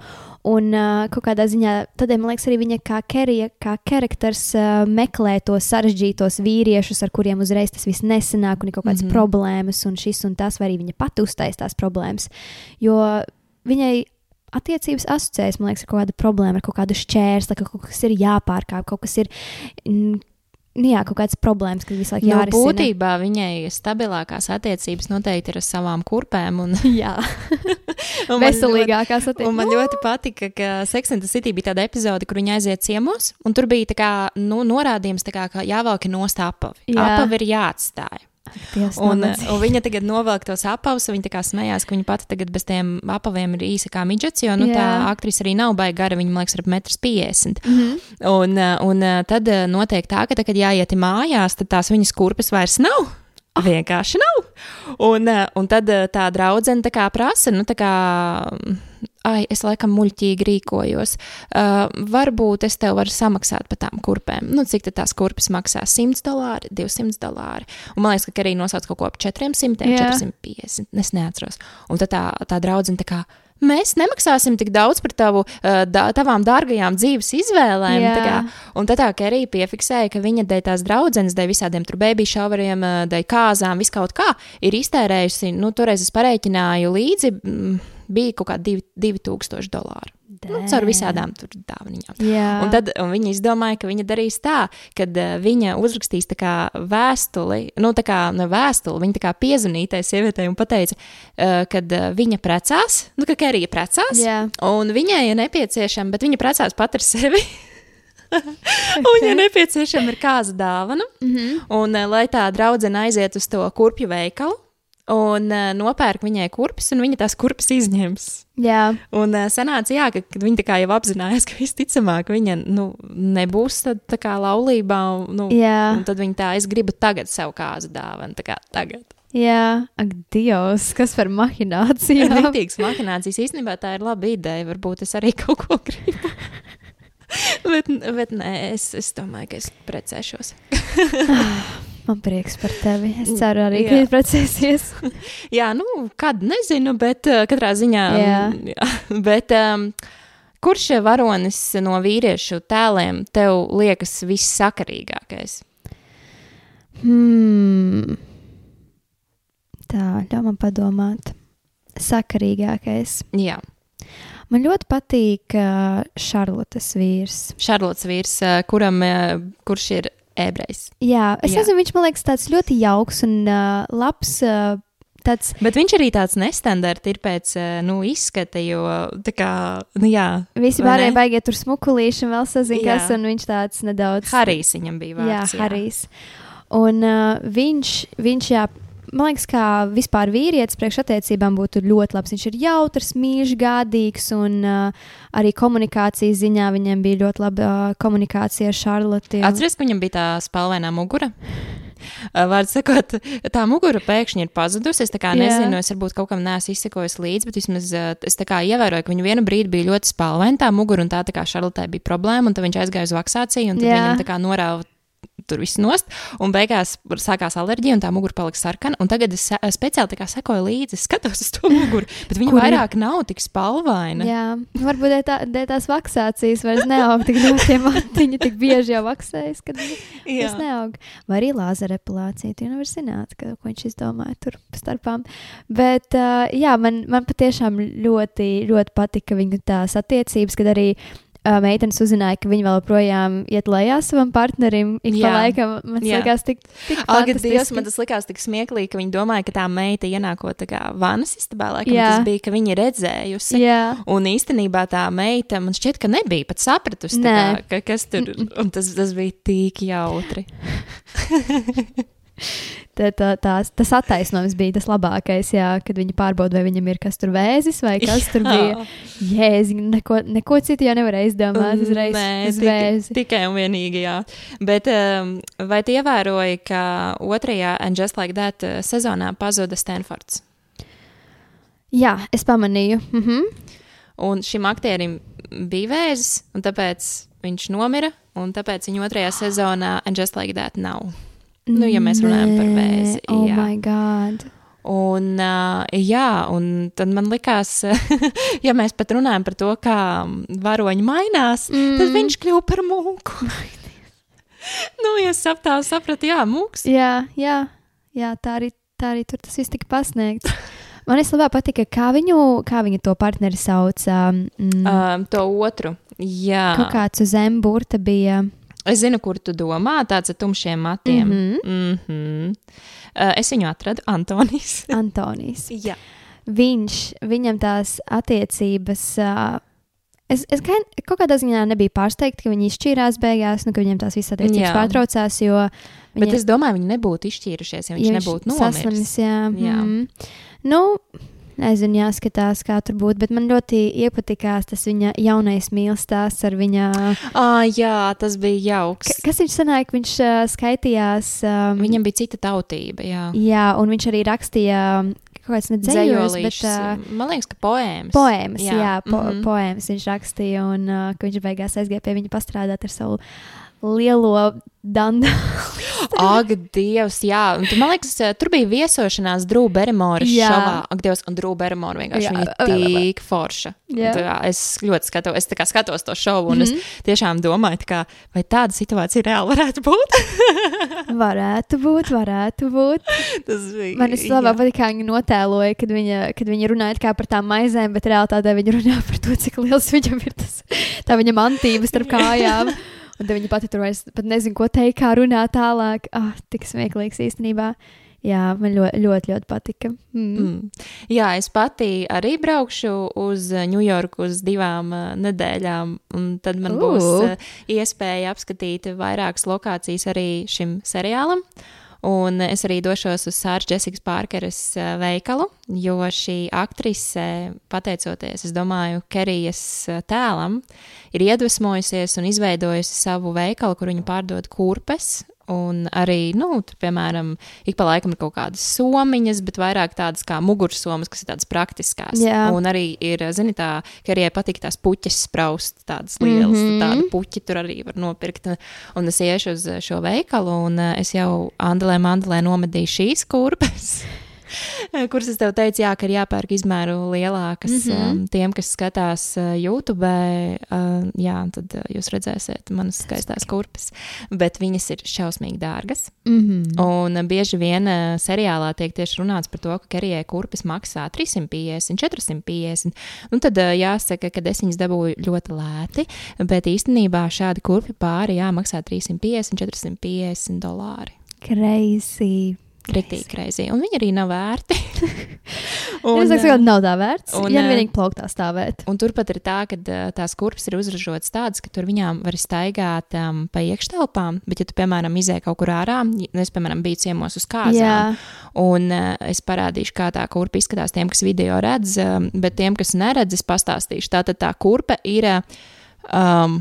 Un uh, kaut kādā ziņā, tad man liekas, arī viņa kā kerija, kā karakters uh, meklē tos sarežģītos vīriešus, ar kuriem uzreiz tas viss nesanāk, un ir kaut kādas mm. -hmm. problēmas, un šis un tas, vai arī viņa pati uztais tās problēmas. Jo viņai attiecības asociējas, man liekas, ar kaut kādu problēmu, ar kaut kādu šķērsli, ka kaut kas ir jāpārkāp, kaut kas ir. Nu jā, kaut kādas problēmas, kas visu laiku Nu, jārisina. būtībā viņai stabilākās attiecības noteikti ir ar savām kurpēm. Un, Jā, un man ļoti- veselīgākās attiecības. Un man ļoti patika, ka Sex and the City bija tāda epizode, kur viņi aiziet ciemos, un tur bija tā kā, nu, norādījums, kā, ka jāvelk nost apavi. Jā. Apavi ir jāatstāj. Dievs, Un, nabadzīgi. un viņa tagad novelk tos apavus, viņa tā kā smējās, ka viņa pati tagad bez tiem apaviem ir īsa kā midžets, jo nu, tā Jā. aktrise arī nav baigta gara, viņa man liekas, ir ap 1,50 m. Mhm. Un, uh, un uh, tad notiek tā, ka, tad, kad jāiet mājās, tad tās viņas kurpes vairs nav. Vienkārši nav. Un, uh, un tad uh, tā draudzene tā kā prasa, nu, tā kā, ai, es laikam muļķīgi rīkojos. Uh, varbūt es tev varu samaksāt par tām kurpēm. Nu, cik tās kurpes maksā? 100 dolāri, 200 dolāri. Un man liekas, ka arī nosauc kaut ko ap 400, Jā. 450. Es neatceros. Un tad tā, tā draudzene tā kā. Mēs nemaksāsim tik daudz par tavu, uh, da, tavām dārgajām dzīves izvēlēm. Jā. tā kā. Un tad Kerija piefiksēja, ka viņa dēļ tās draudzenes, dēļ visādiem tur baby šauvariem, ā, dēļ kāzām, viskaut kā, ir iztērējusi, nu, toreiz es pareiķināju līdzi, mm, bija kaut kādi 2000 dolāri. Nu, caur visādām. Jā. Un tad un viņa izdomāja, ka viņa darīs tā, ka uh, viņa uzrakstīs vēstuli, nu, tā kā ne vēstuli, viņa tā kā piezvanīja tai sievietei un pateica, uh, ka uh, viņa precās, nu, ka Kerija precās, Jā. un viņai ir nepieciešama, bet viņa precās pat ar sevi. Un viņai nepieciešama ir kāza dāvana, mm -hmm. un lai tā draudzene aiziet uz to kurpju veikalu. Un uh, nopērk viņai kurpes, un viņa tās kurpes izņems. Jā. Un uh, sanāca, jā, ka, kad viņa jau apzinājās, ka visticamāk viņa nu, nebūs tad, tā kā laulībā. un, Nu, Jā. Un tad viņa tā, es gribu tagad savu kāzu dāvanu, tā kā tagad. Jā, ak, Dievs, kas par mahināciju? Rītīgas mahinācijas īstenībā tā ir laba ideja. Varbūt es arī kaut ko gribu. bet, bet nē, es, es domāju, ka es precēšos. Man prieks par tevi. Es ceru arī, ka jūs precēsies. Jā, nu, kad nezinu, bet uh, katrā ziņā. Jā. mm, jā bet, um, kurš varonis no vīriešu tēliem tev liekas vissakarīgākais? Hmm. Tā, ļauj man padomāt. Sakarīgākais. Jā, Man ļoti patīk uh, Šarlotas vīrs. Šarlots vīrs, uh, kuram, uh, kurš ir ebrejs. Jā, es Jā. nezinu, viņš man liekas tāds ļoti jauks un uh, labs. Uh, tāds, Bet viņš arī tāds nestandarts ir pēc nu, izskata, jo tā kā, nu jā, visi pārējie baigie tur smukulīši un vēl sazina, Jā. kas, un viņš tāds nedaudz. Harijs viņam bija Jā, vārds. Harijs. Un uh, viņš, viņš, jā, man liekas, kā vispār vīrietis priekšattiecībām būtu ļoti labs. Viņš ir jautrs, mīļš, gādīgs, un uh, arī komunikācijas ziņā viņam bija ļoti laba uh, komunikācija ar Šarloti. un- Atceries, ka viņam bija tā spalvainā mugura? Uh, Vārds sakot, tā mugura pēkšņi ir pazudusi. Es nezinu, es varbūt kaut kam neesmu izsekojis līdzi, bet vismaz uh, es ievēroju, ka viņu vienu brīdi bija ļoti spalvaina tā mugura, un tā, tā kā Šarlotē bija problēma, un tad viņš aizgāja uz vaksāciju, un tad Jā. viņam tā kā norāva tur viss nost, un beigās sākās alerģija, un tā mugura palika sarkana. Un tagad es speciāli tā kā sekoju līdzi, skatos uz to muguru, bet viņa Kur ir? vairāk nav tik spalvaina. Jā, varbūt dēļ, tā, dēļ tās vaksācijas vairs neaug tik ļoti tie matiņi, tik bieži jau vaksējas, kad tas neaug. Vai arī lāzera epilācija, tu nevar zināt, ka, ko viņš izdomāja tur starpām. Bet, jā, man, man patiešām ļoti, ļoti patika viņu tās attiecības, kad arī meitenes uzzināja, ka viņi vēl joprojām iet lejā savam partnerim. Ik pa Jā. laikam man Jā. liekas, tik, tik Ak, Dievs, fantastiski. man tas likās tik smieklīgi, ka viņi domāja, ka tā meita ienākot tā kā vanas istabā, laikam Jā. tas bija, ka viņi ir redzējusi. Jā. Un īstenībā tā meita, man šķiet, ka nebija pat sapratusi, kā, ka, kas tur. Un tas, tas bija tik jautri. Tā, tā, tās, tas attaisnojums bija tas labākais, jā, kad viņi pārbauda, vai viņam ir kas tur vēzis vai kas tur bija. Jēzi, neko, neko citu jau nevarēja izdomāt. Uzreiz Nē, uz tik, tikai un vienīgi, jā. Bet um, vai tu ievēroji, ka otrajā And Just Like That uh, sezonā pazuda Stanfords? Jā, es pamanīju. Mhm. Un šim aktierim bija vēzis, un tāpēc viņš nomira, un tāpēc viņa otrajā sezonā And Just Like That nav. Nu, ja mēs runājam par vēzi, Oh, jā. my God. Un, uh, jā, un tad man likās, ja mēs pat runājam par to, kā varoņi mainās, mm. tad viņš kļuva par mūku. nu, ja saptā, sapratu, jā, mūks. Jā, jā, jā tā, arī, tā arī tur tas viss tika pasniegts. Man īstenībā patika, kā viņu, kā viņa to partneri sauca. Mm, Um, to otru. Jā, kaut kāds uz zemburta bija. Es zinu, kur tu domā, tāds ar tumšiem matiem. Mm -hmm. Mm -hmm. uh, es viņu atradu, Antonijs. Antonijs. jā. Viņš, viņam tās attiecības, uh, Es, es gan, kaut kādā ziņā nebiju pārsteigta, ka viņi izšķīrās beigās, nu, ka viņiem tās visas attiecības pārtraucās. Jo Bet viņa- es domāju, viņi nebūtu izšķīrušies, ja viņš ja nebūtu saslimis, nomiris. Jā, Jā. Mm. Nu, nezinu, jāskatās, kā tur būtu, bet man ļoti iepatikās tas viņa jaunais mīlestības ar viņa. Ah, jā, tas bija jauks. K kas viņš sanāca? Viņš uh, skaitījās. Um, Viņam bija cita tautība. Jā, Jā, un viņš arī rakstīja kaut kādas nedzējos, bet uh, Man liekas, ka poēmas. poēmas. Jā, jā po, mm. -hmm. poēmas viņš rakstīja, un uh, ka viņš beigās aizgāja pie viņa pastrādāt ar savu lielo dandu. Ak, Dievs, jā. Un, tu, man liekas, eh, tur bija viesošanās Drūda Berimora Jā. šovā. Ak, Dievs, un Drūda Berimora vienkārši Jā. viņa tik forša. Jā. Tā kā Es ļoti skatos, es tā kā skatos to šovu, un mm Mhm. -hmm. es tiešām domāju, tā kā, vai tāda situācija reāli varētu būt. varētu būt, varētu būt. Tas bija. Man vislabāk patīk, kā viņa notēloja, kad viņa, kad viņa runāja kā par tām maizēm, bet realitātē viņa runā par to, cik liels viņam ir tas, tā viņa mantība starp kājām. Un tad viņa pati tur vairs pat nezina, ko teikt, kā runāt tālāk. Ah, tik smieklīgs īstenībā. Jā, man ļoti, ļoti, ļoti patika. Mm. Mm. Jā, es pati arī braukšu uz Ņujorku uz divām uh, nedēļām, un tad man Ū. būs uh, iespēja apskatīt vairākas lokācijas arī šim seriālam. Un es arī došos uz Sāras Jessikas Parkeres uh, veikalu, jo šī aktrise, pateicoties, es domāju, Kerijas uh, tēlam, ir iedvesmojusies un izveidojusi savu veikalu, kur viņa pārdod kurpes. Un arī, nu, tur, piemēram, ik pa laikam ir kaut kādas somiņas, bet vairāk tādas kā mugursomas, kas ir tādas praktiskas. Jā. Un arī ir, zini, tā, ka arī patīk tās puķes spraust, tādas lielas, mm. -hmm. tāda puķi tur arī var nopirkt. Un es iešu uz šo veikalu, un eh, es jau Andelē Mandelē nomedīju šīs kurpes. Kuras es tev teicu, jā, ka ir jāpērk izmēru lielākas. Mm. -hmm. tiem, kas skatās uh, YouTube, jā, tad jūs redzēsiet manas skaistās kurpes. Bet viņas ir šausmīgi dārgas. Mm -hmm. Un bieži vien seriālā tiek tieši runāts par to, ka Kerijai kurpes maksā 350, 450. Un tad jāsaka, ka es viņas dabūju ļoti lēti, bet īstenībā šādi kurpi pāri jāmaksā 350, 450 dolāri. Crazy. Kritīgi kreizī. Un viņi arī nav vērti. Un, es domāju, ka nav tā vērts. un, ja nu vienīgi plauktā stāvēt. Un turpat ir tā, ka uh, tās kurpes ir uzražotas tādas, ka tur viņām var staigāt um, pa iekštelpām, bet, ja tu, piemēram, izēji kaut kur ārā, nu, es, piemēram, biju ciemos uz kāzām, Jā, un uh, es parādīšu, kā tā kurpa izskatās tiem, kas video redz, um, bet tiem, kas neredz, es pastāstīšu. Tātad tā kurpa ir. Um,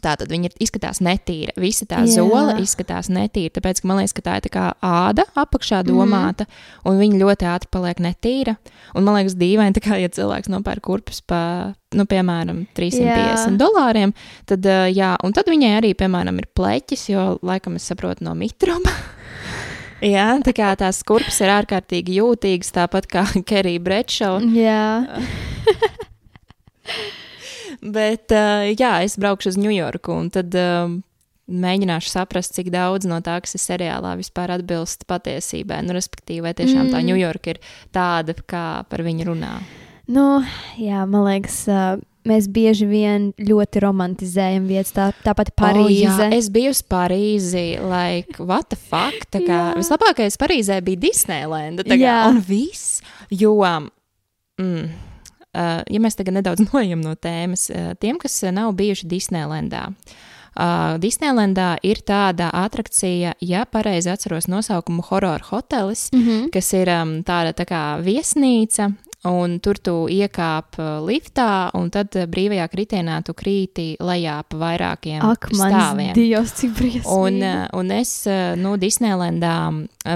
Tātad viņa ir- izskatās netīra. Visa tā Jā. zola izskatās netīra. Tāpēc man liekas, ka tā ir tā āda apakšā Mhm. domāta, mm. un viņa ļoti ātri paliek netīra. Un man liekas, dīvaini, tā kā ja cilvēks nopērk kurpes par, nu, piemēram, 350 Jā. dolāriem, tad, jā, un tad viņai arī, piemēram, ir pleķis, jo, laikam, es saprotu no mitruma. Jā, tā kā tās kurpes ir ārkārtīgi jūtīgas, tāpat kā Kerija Brečo. jā. Bet, uh, jā, es braukšu uz Ņujorku un tad um, mēģināšu saprast, cik daudz no tā, kas ir seriālā, vispār atbilst patiesībai. Nu, respektīvi, vai tiešām mm. tā. Ņujorka ir tāda, kā par viņu runā. Nu, jā, man liekas, ā, mēs bieži vien ļoti romantizējam vietas. Tā, tāpat Parīze. Oh, jā, es biju uz Parīzi, like, what the fuck? Tā kā Jā. vislabākais Parīzē bija Disneylanda. tā kā. Un viss, jo. Mm, Uh, ja mēs tagad nedaudz noejam no tēmas, uh, tiem, kas uh, nav bijuši Disneylandā, uh, Disneylandā ir tāda attrakcija, ja pareizi atceros nosaukumu, horror hotelis, Mm -hmm. kas ir um, tāda tā kā viesnīca. Un tur tu iekāp uh, liftā, un tad uh, brīvajā kritienā tu krīti lejā pa vairākiem Ak, stāviem. briesmīgi. Un, uh, un es nu, Disneylandā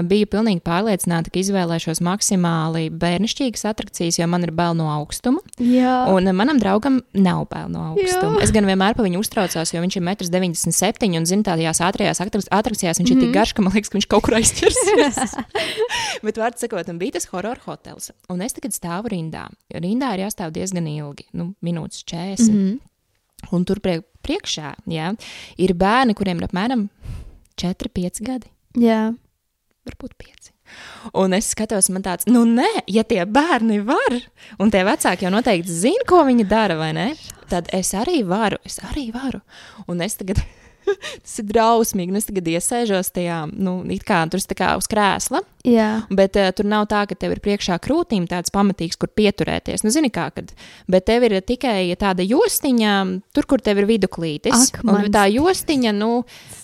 biju pilnīgi pārliecināta, ka izvēlēšos maksimāli bērnišķīgas attrakcijas, jo man ir bail no augstuma. jā, Un manam draugam nav bail no augstuma. Jā. Es gan vienmēr par viņu uztraucos, jo viņš ir 1,97 m un zina, tādās ātrajās atrak- attrakcijās viņš mm -hmm. ir tik Mhm. garš, ka man liekas, ka viņš kaut kur aizķersies. Bet, vārds sakot, un bija tas horror hotels. Un es tagad stāvu rindā. Rindā ir jāstāv diezgan ilgi, nu, minūtes 40. Mm mm -hmm. Un tur priek, priekšā jā, ir bērni, kuriem ir apmēram 4, 5 gadi. jā. Varbūt pieci. Un es skatos, man tāds, nu, nē, ja tie bērni var, un tie vecāki jau noteikti zina, ko viņi dara, vai ne? Tad es arī varu, es arī varu. Un es tagad tas ir drausmīgi. Un es tagad iesēžos tajā, nu, kā tur kā uz krēsla. Jā, Bet uh, tur nav tā, ka tev ir priekšā krūtīm tāds pamatīgs, kur pieturēties. Nu, zini, kā kad. Bet tev ir tikai tāda jostiņa, tur, kur tev ir viduklītis. Ak, un tā jostiņa, nu,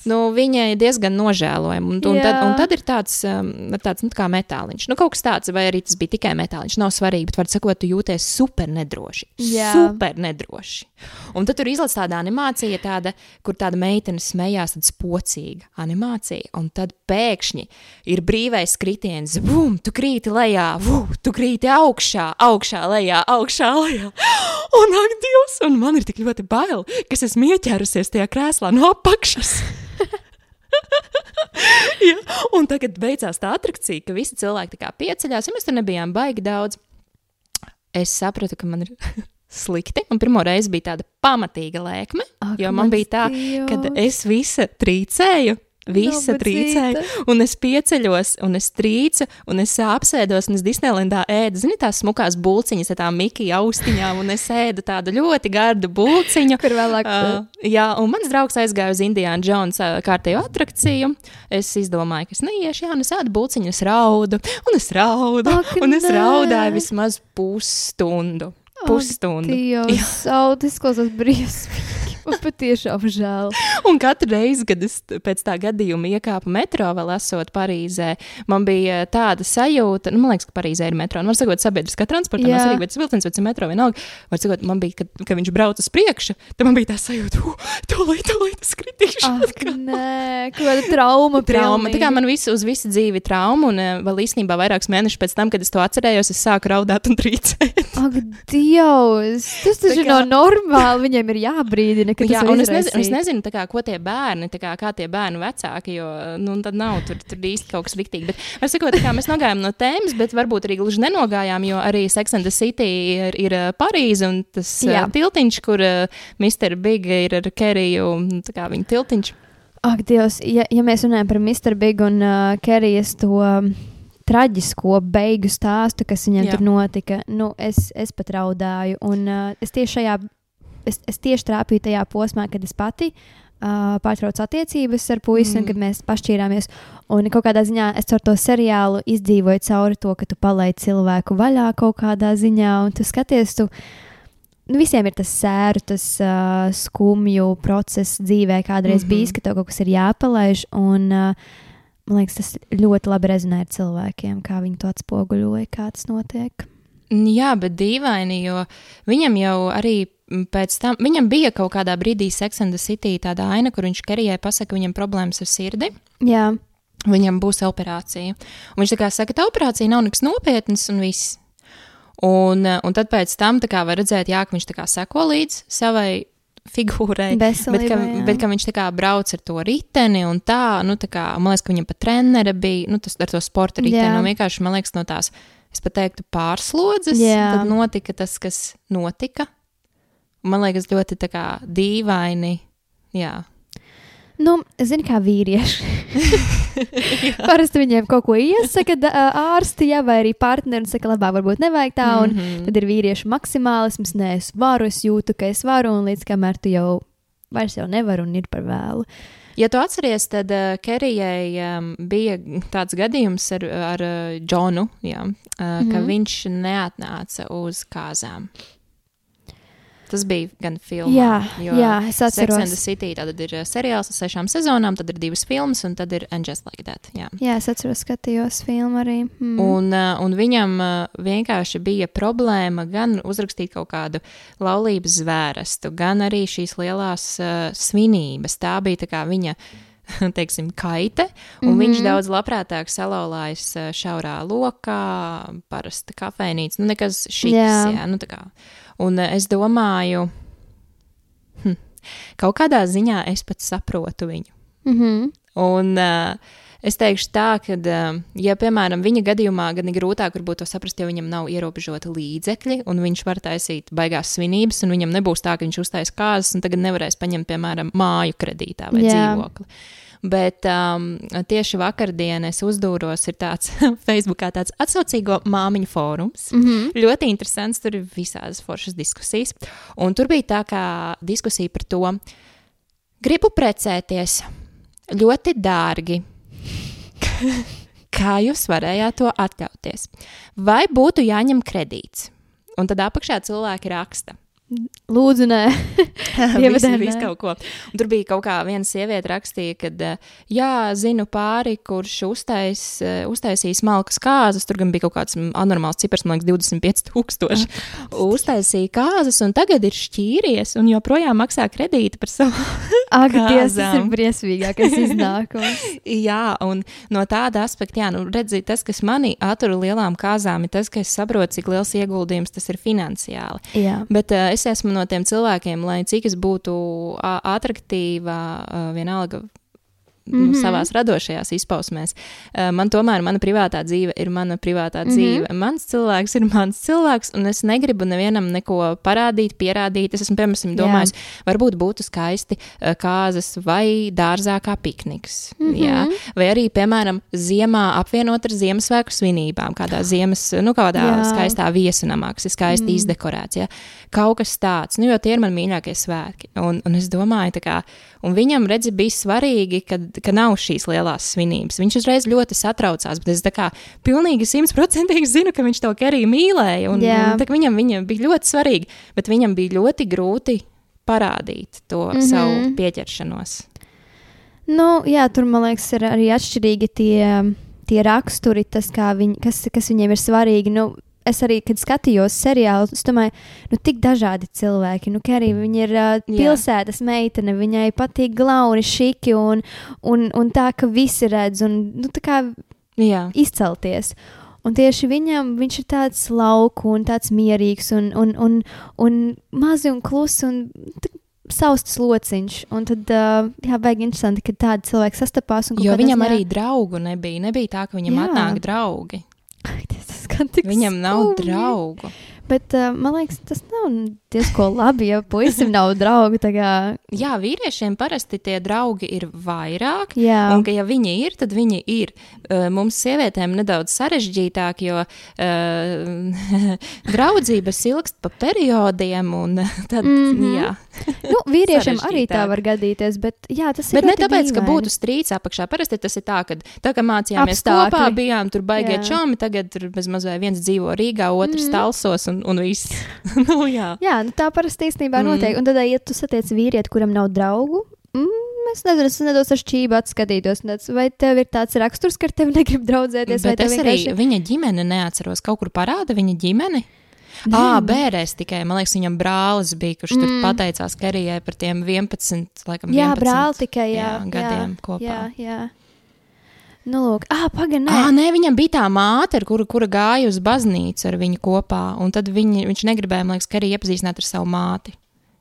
nu viņa ir diezgan nožēlojama. Un, un, tad, un tad ir tāds, um, tāds nu, kā metāliņš. Nu, kaut kas tāds, vai arī tas bija tikai metāliņš. Nav svarīgi, bet var sakot, tu jūties super nedroši. Jā. Super nedroši. Un tad tur izlaiž tāda animācija, tāda, kur tāda meitene smējās, tāda spocīga animācija. Un tad pēkšņi ir brīvais kritiens, bum, tu krīti lejā, bum, tu krīti augšā, augšā, lejā, augšā, lejā. Un ak, Dievs, un man ir tik ļoti bail, ka es esmu ieķērusies tajā krēslā no apakšas. ja, un tagad beidzās tā atrakcija, ka visi cilvēki tā kā pieceļās, ja mēs tur nebijām baigi daudz. Es sapratu, ka man ir slikti, un pirmo reizi bija tāda pamatīga lēkme, Ak, jo man bija tā, ka es visa trīcēju. Visa Nabadzīta. trīcēja, un es pieceļos, un es trīcu, un es apsēdos, un es Disneylandā ēdu, zini, tās smukās būciņas ar tām Mikija austiņām, un es ēdu tādu ļoti gardu būciņu. kur vēlāk. Uh, jā, un mans draugs aizgāja uz Indiāna Džonsa kārtējo atrakciju. Es izdomāju, ka es neiešu, jā, un es ēdu būciņu, es raudu, un es raudu, Ak, un es nē. raudāju vismaz pusstundu. Pusstundu. Dievs, audis, klausās briesmīgi. Man patiešām žēl. Un katru reizi, kad es pēc tā gadījuma iekāpu metro, vēl esot Parīzē, man bija tāda sajūta, nu, man liekas, ka Parīzē ir metro. Nu, var sakot, sabiedriskā transportā, Jā. tas arī, bet tas vilciens, bet metro vienalga. Var sakot, man bija, kad, kad viņš brauc uz priekšu, tad man bija tā sajūta, tūlīt, tūlīt, es kritīšu. Ak, nē, kāda trauma. Trauma. Tā kā pilnīgi. man visu, uz visu dzīvi trauma, un eh, vēl īstenībā vairākus mēnešus pēc tam, kad es to atcerējos, es sāku raudāt un trīcēt. Ak, Dievs, tas taču kā- nav normāli. Viņiem ir jābrīdina, ka Jā, un es nezinu, es nezinu kā, ko tie bērni, kā, kā tie bērnu vecāki, jo nu, tad nav tur, tur īsti kaut kas riktīgi. Bet, var sakot, kā mēs nogājām no tēmas, bet varbūt arī gluži nenogājām, jo arī Sex and the City ir, ir Parīze un tas Jā. Tiltiņš, kur uh, Mr. Big ir ar Keriju, un tā kā viņa tiltiņš. Ak, Dievs, ja, ja mēs runājam par Mr. Big un uh, Kerijas to um, traģisko beigu stāstu, kas viņam Jā. tur notika, nu, es, es pat raudāju. Un uh, es tieši šajā, es, es tieši trāpīju tajā posmā, kad es pati uh, pārtraucu attiecības ar puisi, mm. un Mm. kad mēs pašķīrāmies. Un kādā ziņā es ar to seriālu izdzīvoju cauri to, ka tu palaidi cilvēku vaļā kaut kādā ziņā, un tu skaties, tu. Nu, visiem ir tas sēru, tas uh, skumju process dzīvē, kādreiz mm Mhm. -hmm. bijis, ka tev kaut kas ir jāpalaiž. Un, uh, man liekas, tas ļoti labi rezonē ar cilvēkiem, kā viņi to atspoguļoja, kā tas notiek. Jā, bet dīvaini, jo viņam jau arī pēc tam, viņam bija kaut kādā brīdī Sex and the City tāda aina, kur viņš Kerijai pasaka, ka viņam problēmas ar sirdi. Jā, viņam būs operācija. Un viņš tā kā saka, tā operācija nav nekas nopietns un viss. Un, un tad pēc tam kā var redzēt, jā, ka viņš tā kā seko līdz savai figūrai. Bet ka, jā. bet ka viņš tā kā brauc ar to riteni un tā, nu tā kā, man liekas, ka viņam pat trenere bija, nu tas ar to sporta riteni. Jā. Un vienkārši, man liekas, no tās, es pat teiktu, pārslodzes, Jā. tad notika tas, kas notika. Man liekas, ļoti tā kā dīvaini, jā. Nu, zini, kā vīrieši. Parasti viņiem kaut ko iesaka ārsti, ja, vai arī partneri saka, labāk, varbūt nevajag tā. Un Mm -hmm. tad ir vīriešu maksimālisms, nē, es varu, es jūtu, ka es varu, un līdz kamēr tu jau vairs jau nevari un ir par vēlu. Ja tu atceries, tad uh, Kerijai um, bija tāds gadījums ar, ar uh, Džonu, jā, mm -hmm. ka viņš neatnāca uz kāzām. Tas bija gan and the atceros. City tad ir uh, seriāls ar sešām sezonām, tad ir divas filmas, un tad ir Just Like That. Jā. Jā, es atceros, skatījos filmu arī. Mm. Un, uh, un viņam vienkārši bija problēma gan uzrakstīt kaut kādu laulības zvērestu, gan arī šīs lielās uh, svinības. Tā bija tā kā viņa. Teiksim, kaite, un mm -hmm. viņš Mhm. daudz labprātāk salauzās uh, šaurā lokā, parasta kafejnīca. Nu, nekas šis, Jā. jā, nu. Un uh, es domāju, hm, kaut kādā ziņā es pat saprotu viņu. Mm -hmm. Un uh, es teikšu tā, ka, uh, ja, piemēram, viņa gadījumā gan ir grūtāk to saprast, jo viņam nav ierobežoti līdzekļi, un viņš var taisīt baigās svinības, un viņam nebūs tā, ka viņš uztais kāzas, un tagad nevarēs paņemt, piemēram, māju kredītā vai Jā. dzīvokli. Bet um, tieši vakardien es uzdūros, ir tāds Facebookā tāds atsaucīgo māmiņu fórums. Mm -hmm. Ļoti interesants, tur ir visādas foršas diskusijas. Un tur bija tā kā diskusija par to, Gribu precēties. Ļoti dārgi. Kā jūs varējāt to atļauties? Vai būtu jāņem kredīts? Un tad apakšā cilvēki raksta. Lūdzu, nē, Dievadēļ, visu kaut ko. Un tur bija kaut kā viena sieviete rakstīja, ka, jā, zinu pāri, kurš uztais, eh, uztaisīja smalkas kāzas. Tur gan bija kaut kāds anormāls cipars, man liekas, 25,000. Uztaisīja kāzas, un tagad ir šķīries, un joprojām maksā kredīti par savu. Ak, Dievs, tas ir briesmīgākais iznākums. jā, un no tāda aspekta, jā, nu, redziet, tas, kas manī attur lielām kāzām, ir tas, ka es saprotu, cik liels ieguldījums tas ir finansiāli. Jā, Bet uh, es esmu no tiem cilvēkiem, lai cik es būtu uh, vienalga. Mm -hmm. Mhm. Savā radošajās izpausmēs. Uh, man tomēr mana privātā dzīve ir mana privātā mm -hmm. dzīve. Mans cilvēks ir mans cilvēks, un es negribu nevienam neko parādīt, pierādīt. Es esmu, piemēram, domājis, varbūt būtu skaisti uh, kāzas vai dārzā kā pikniks. Mm -hmm. jā. Vai arī, piemēram, ziemā apvienot ar Ziemassvētku svinībām, kādā ziemas, nu, kādā Jā. skaistā viesunamā, kas ir skaisti mm. izdekorēts. Ja? Kaut kas tāds, nu, jo tie ir mani mīļākie svētki. Un, un es domāju, tā kā, un viņam, redzi, bija svarīgi, ka, ka nav šīs lielās svinības. Viņš uzreiz ļoti satraucās, bet es tā kā pilnīgi simtprocentīgi zinu, ka viņš to Keriju mīlēja. Un, un, tā, viņam, viņam bija ļoti svarīgi, bet viņam bija ļoti grūti parādīt to mm. -hmm. savu pieķeršanos. nu, jā tur man liekas, ir arī atšķirīgi tie, tie raksturi, tas, kā viņi, kas, kas viņiem ir svarīgi. Nu, es arī, kad skatījos seriālu, es domāju, nu, tik dažādi cilvēki. Nu, arī viņa ir uh, Jā. pilsētas meitene, viņai patīk glauni, šiki un, un, un tā, ka visi redz un nu, tā kā Jā. izcelties. Un tieši viņam viņš ir tāds lauku un tāds mierīgs un, un, un, un mazi un klusi un saustas lociņš. Un tad, uh, jā, baigi interesanti, ka tādi cilvēki sastapās. Jo viņam arī draugu nebija. Nebija tā, ka viņam Jā. atnāk draugi. Tas skan tik Viņam nav skumji. draugu. Bet uh, man liekas, tas nav diezgan labi, ja puisim nav Kā, Jā, vīriešiem parasti tie draugi ir vairāk. jā, Un, ka, ja viņi ir, tad viņi ir. Uh, Mums, sievietēm, nedaudz sarežģītāk, jo uh, draudzības ilgst pa periodiem. Un, tad, mm. -hmm. jā. nu, vīriešiem arī tā var gadīties. Bet, jā, tas ir Bet ne tāpēc, ka dīvaini. būtu strīds apakšā. Parasti tas ir tā, ka tā kā mācījāmies Apstākļi. kopā, bijām tur baigie Jā. čomi, tagad tur bez mazliet viens dzīvo Rīgā, otrs mm. talsos un, un viss. nu, jā. Jā, nu tā parasti īstenībā mm. Notiek. Un tad, ja tu satiec vīrieti, kuram nav draugu, mm, es nezinu, es nedaudz ar šķību atskatītos. Vai tev ir tāds raksturs, ka ar tevi negrib draudzēties? vai Bet tev es arī vienkārši- viņa ģimeni neatceros. Kaut kur parāda viņa ģimeni. Nē, nu. bērēs tikai. Man liekas, viņam brālis bija, kurš mm. tur pateicās Kerijai par tiem 11, laikam, Jā, 11 brāli tikai jā, jā, gadiem kopā. Jā, jā. Nu, lūk, ah, pagaidi, Ah, nē. nē, viņam bija tā māte, ar kuru, kura gāja uz baznīcu ar viņu kopā. Un tad viņi, viņš negribēja, man liekas, Kerija iepazīstināt ar savu māti,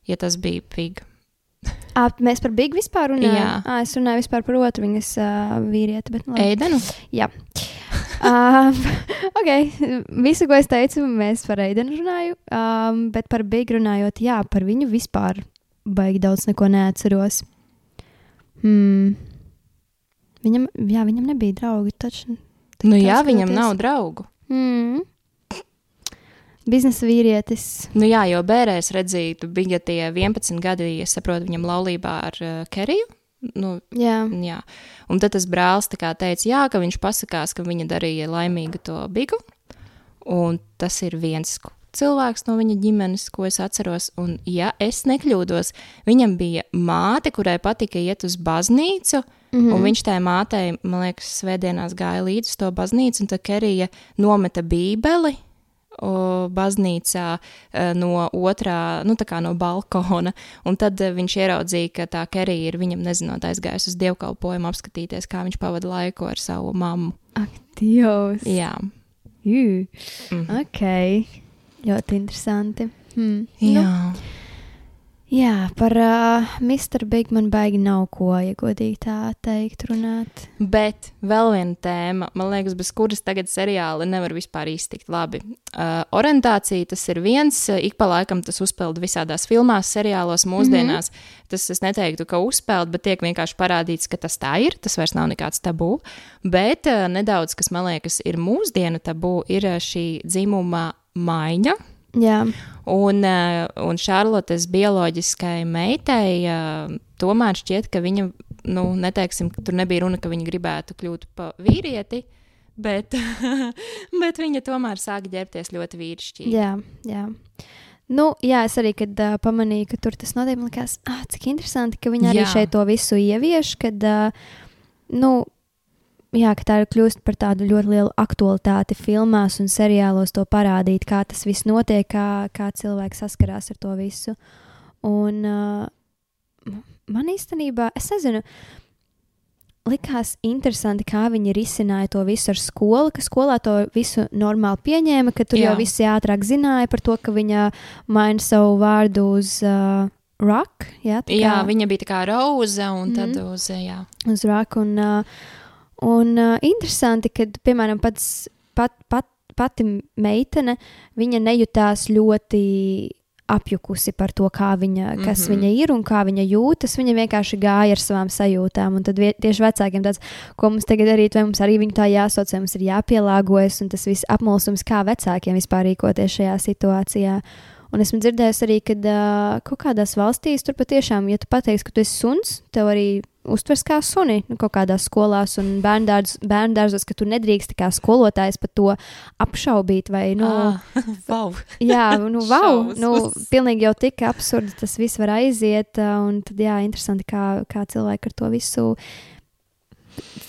ja tas bija pig. Ah, mēs par Big vispār runājam. Jā. Ah, es runāju par otru viņas uh, vīrieti. Bet, nu. Eidenu? Jā. Uh, ok, visu, ko es teicu, mēs par Eidenu runāju, um, bet par Big runājot, jā, par viņu vispār baigi daudz neko neatceros. Hmm. Viņam, jā, viņam nebija draugi, taču. Nu jā, viņam skatoties. nav draugu. Hmm. Biznesa vīrietis. Nu jā, jo bērēs redzīt, bija tie 11 gadi, es saprotu, viņam laulībā ar uh, Keriju. Nu, Jā, Jā. Un tad tas brālis teica, jā, ka viņš pasakās, ka viņa darīja laimīgu to bigu. Un tas ir viens cilvēks no viņa ģimenes, ko es atceros. Un, ja es nekļūdos, viņam bija māte, kurai patika iet uz baznīcu. Mm -hmm. Un viņš tai mātei, man liekas, svētdienās gāja līdzi to baznīcu, un tā Kerija nometa bībeli baznīcā e, no otrā, nu tā kā no balkona. Un tad e, viņš ieraudzīja, ka tā Kerija ir viņam nezinot aizgājusi uz dievkalpojumu apskatīties, kā viņš pavada laiku ar savu mammu. ak, Dievs. Jā. Jū. Mhm. Ok, ļoti interesanti. Hmm. Jā. Nu, jā, par uh, Mr. Big man baigi nav ko, ja godīgi tā teikt, runāt. Bet vēl viena tēma, man liekas, bez kuras tagad seriāli nevar vispār iztikt labi. Uh, orientācija tas ir viens, ik pa laikam tas uzpeld visādās filmās, seriālos, mūsdienās. Mm -hmm. Tas es neteiktu, ka uzpeld, bet tiek vienkārši parādīts, ka tas tā ir. Tas vairs nav nekāds tabū. Bet uh, nedaudz, kas man liekas, ir mūsdienu tabū, ir šī dzimuma maiņa. Jā, Un, uh, un Šarlotes bioloģiskai meitai uh, tomēr šķiet, ka viņa, nu, neteiksim, tur nebija runa, ka viņa gribētu kļūt par vīrieti, bet, bet viņa tomēr sāk ģērbties ļoti vīrišķīgi. jā, jā. Nu, jā, es arī, kad uh, pamanīju, ka tur tas notiek, man liekas, ah, cik interesanti, ka viņi arī Jā. šeit to visu ievieš, kad, uh, nu, jā, ka tā ir kļūst par tādu ļoti lielu aktualitāti filmās un seriālos to parādīt, kā tas viss notiek, kā, kā cilvēki saskarās ar to visu. Un uh, man īstenībā, es nezinu, likās interesanti, kā viņi risināja to visu ar skolu, ka skolā to visu normāli pieņēma, ka tur Jā. Jau visi ātrāk zināja par to, ka viņa maina savu vārdu uz uh, rock. Jā, tā Jā, kā- viņa bija tā kā roza un tad Mhm. uz, jā. uz. Un, uh, un uh, interesanti, ka, piemēram, pats, pat, pat, pati meitene, viņa nejūtās ļoti apjukusi par to, kā viņa, kas mm. -hmm. viņa ir un kā viņa jūtas. Viņa vienkārši gāja ar savām sajūtām. Un tad tieši vecākiem tāds, ko mums tagad darīt, vai mums arī viņu tā jāsauc, vai mums ir jāpielāgojas, un tas viss apmulsums, kā vecākiem vispār rīkoties šajā situācijā. Un esmu dzirdējusi arī, ka uh, kaut kādās valstīs tur patiešām, ja tu pateiksi, ka tu esi suns, tev arī uztvers kā suni nu, kaut kādās skolās un bērndārz- bērndārzos, ka tu nedrīkst kā skolotājs par to apšaubīt. Vai, nu, Ah, wow. jā, nu, wow, nu, pilnīgi jau tik absurdi tas viss var aiziet. Un tad, jā, interesanti, kā, kā cilvēki ar to visu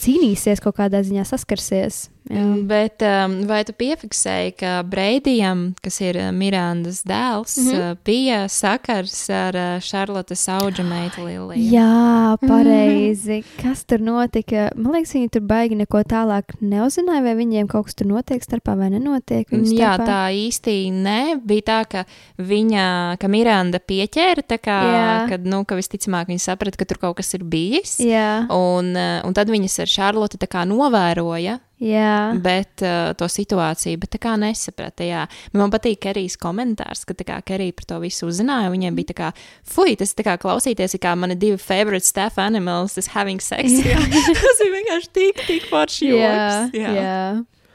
cīnīsies, kaut kādā ziņā saskarsies. Jā. Bet um, vai tu piefiksēji, ka Breidijam, kas ir uh, Mirandas dēls, mm Mhm. -hmm. bija sakars ar uh, Šarlotes auga meitu Liliju? Jā, pareizi. Kas tur notika? Man liekas, viņi tur baigi neko tālāk neuzzināja, vai viņiem kaut kas tur notiek starpā vai nenotiek. Jā, tā īsti ne. Bija tā, ka viņa, ka Miranda pieķēra, tā kā, Jā. kad, nu, ka visticamāk viņa saprata, ka tur kaut kas ir bijis. Jā, Un, un tad viņas ar Šarloti tā kā novēroja, jā. bet uh, to situāciju, bet tā kā nesaprata. Jā. Man patīk Kerijas komentārs, ka tā kā Kerija par to visu uzzināja. Viņiem bija tā kā, fuj, tas tā kā klausīties, ir kā mani divi favorite staff animals, tas having sex. Jā. tas bija vienkārši tik, tik forši jā, joks. jā. jā,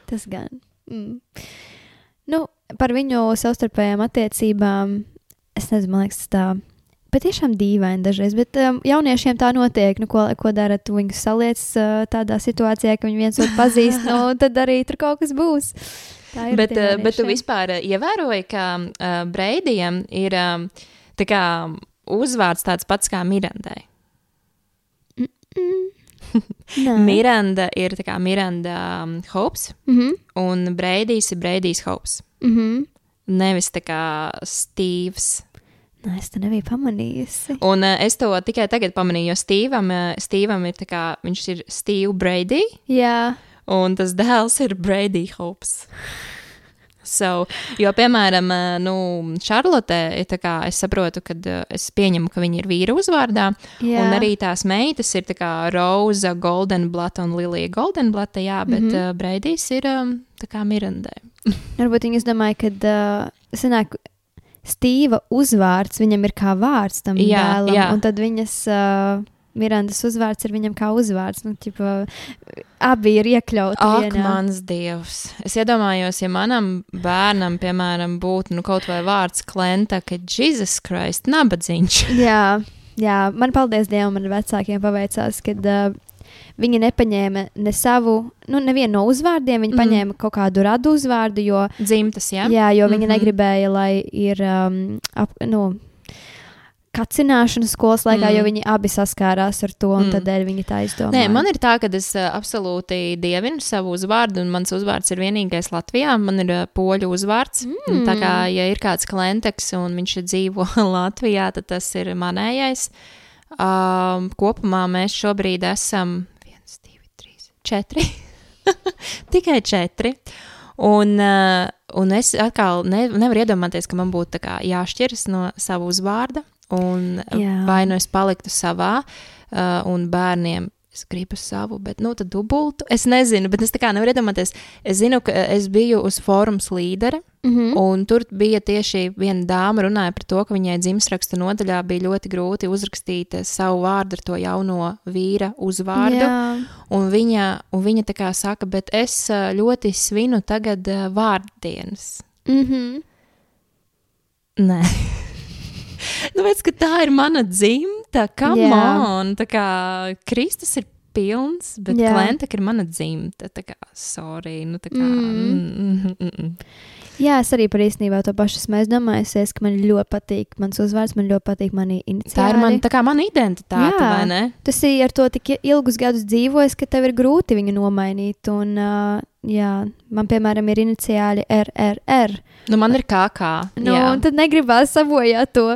tas gan. Mm. Nu, par viņu savstarpējām attiecībām, es nezinu, man liekas, tas tā. Patiešām dīvaini dažreiz, bet um, jauniešiem tā notiek. Nu, ko, ko dara? Tu viņus saliec uh, tādā situācijā, ka viņi viens otru pazīst, nu, tad arī tur kaut kas būs. Bet, uh, bet tu vispār uh, ievēroji, ka uh, Breidijam ir um, tā kā uzvārds tāds pats kā Mirandai. Nē. Miranda ir tā kā Miranda um, Hopes, Mhm, un Breidijs ir Breidijs Hopes. mhm. Nevis tā kā Stīvs. Nē, es to nebiju pamanījusi. Un uh, es to tikai tagad pamanīju, jo Stīvam, uh, Stīvam ir tā kā viņš ir Steve Brady, Jā, un tas dēls ir Brady Hopes. So, jo, piemēram, uh, nu, tā kā es saprotu, ka es pieņemu, ka viņa ir vīra uzvārdā, jā. un arī tās meitas ir tā Roza, Goldenblatt un Lilija Goldenblatt, jā, bet mm. -hmm. Breidijs ir tā kā Mirandai. Varbūt viņi domāja, ka uh, senāk Stīva uzvārds viņam ir kā vārds tam Jā, dēlam, jā. un tad viņas uh, Mirandas uzvārds ir viņam kā uzvārds. Nu, ķipa, abi ir iekļauti Ak, vienā. mans dievs. Es iedomājos, ja manam bērnam, piemēram, būtu nu, kaut vai vārds klenta, ka Jēzus Kristus, nabadzīgs. Jā, jā, man paldies Dievam, man vecākiem paveicās, kad uh, viņi nepaņēma ne savu, nu, nevienu no uzvārdiem, viņi Mhm. mm. paņēma kaut kādu radu uzvārdu, jo, Dzimtas, jā? jā, jo viņi Mhm. negribēja, lai ir, um, ap, nu, kacināšana skolas laikā, Mm. mm. jo viņi abi saskārās ar to, un Mm. mm. tādēļ viņi tā izdomāja. Nē, man ir tā, ka es uh, absolūti dievinu savu uzvārdu, un mans uzvārds ir vienīgais Latvijā. Man ir uh, poļu uzvārds. Mm. Tā kā, ja ir kāds klients un viņš dzīvo Latvijā, tad tas ir manējais. Um, kopumā mēs šobrīd esam četri. Tikai četri. Un, uh, un es atkal ne, nevaru iedomāties, ka man būtu jāšķiras no sava uzvārda. Un Jā. vai nu es paliktu savā, uh, un bērniem es gribu savu, bet nu tad dubultu. Es nezinu, bet es tā kā nevaru iedomāties. Es zinu, ka es biju uz fórums līderi, Mm -hmm. un tur bija tieši viena dāma runāja par to, ka viņai dzimstrakstu nodaļā bija ļoti grūti uzrakstīt eh, savu vārdu ar to jauno vīra uzvārdu. Jā, Un viņa, un viņa tā kā saka, bet es ā, ļoti svinu tagad ā, vārdienas. mm -hmm. Nē. Nu, redz, ka tā ir mana dzimta, kā Jā. man. Tā kā Kristus ir pilns, bet. Klenta ir mana dzimta. Tā kā, sorry, nu tā kā. Mm. Mm, mm, mm, mm. Jā, es arī par īstenībā to pašu esmu aizdomājusies, ka man ļoti patīk mans uzvārds, man ļoti patīk mani iniciāli. Tā ir man, tā kā mana identitāte, Jā. vai ne? Tu esi ar to tik ilgus gadus dzīvojis, ka tev ir grūti viņu nomainīt. Un, uh, jā, man, piemēram, ir iniciāli RRR. Nu, man ir kā kā. Nu, jā. un tad negribās sabojāt to,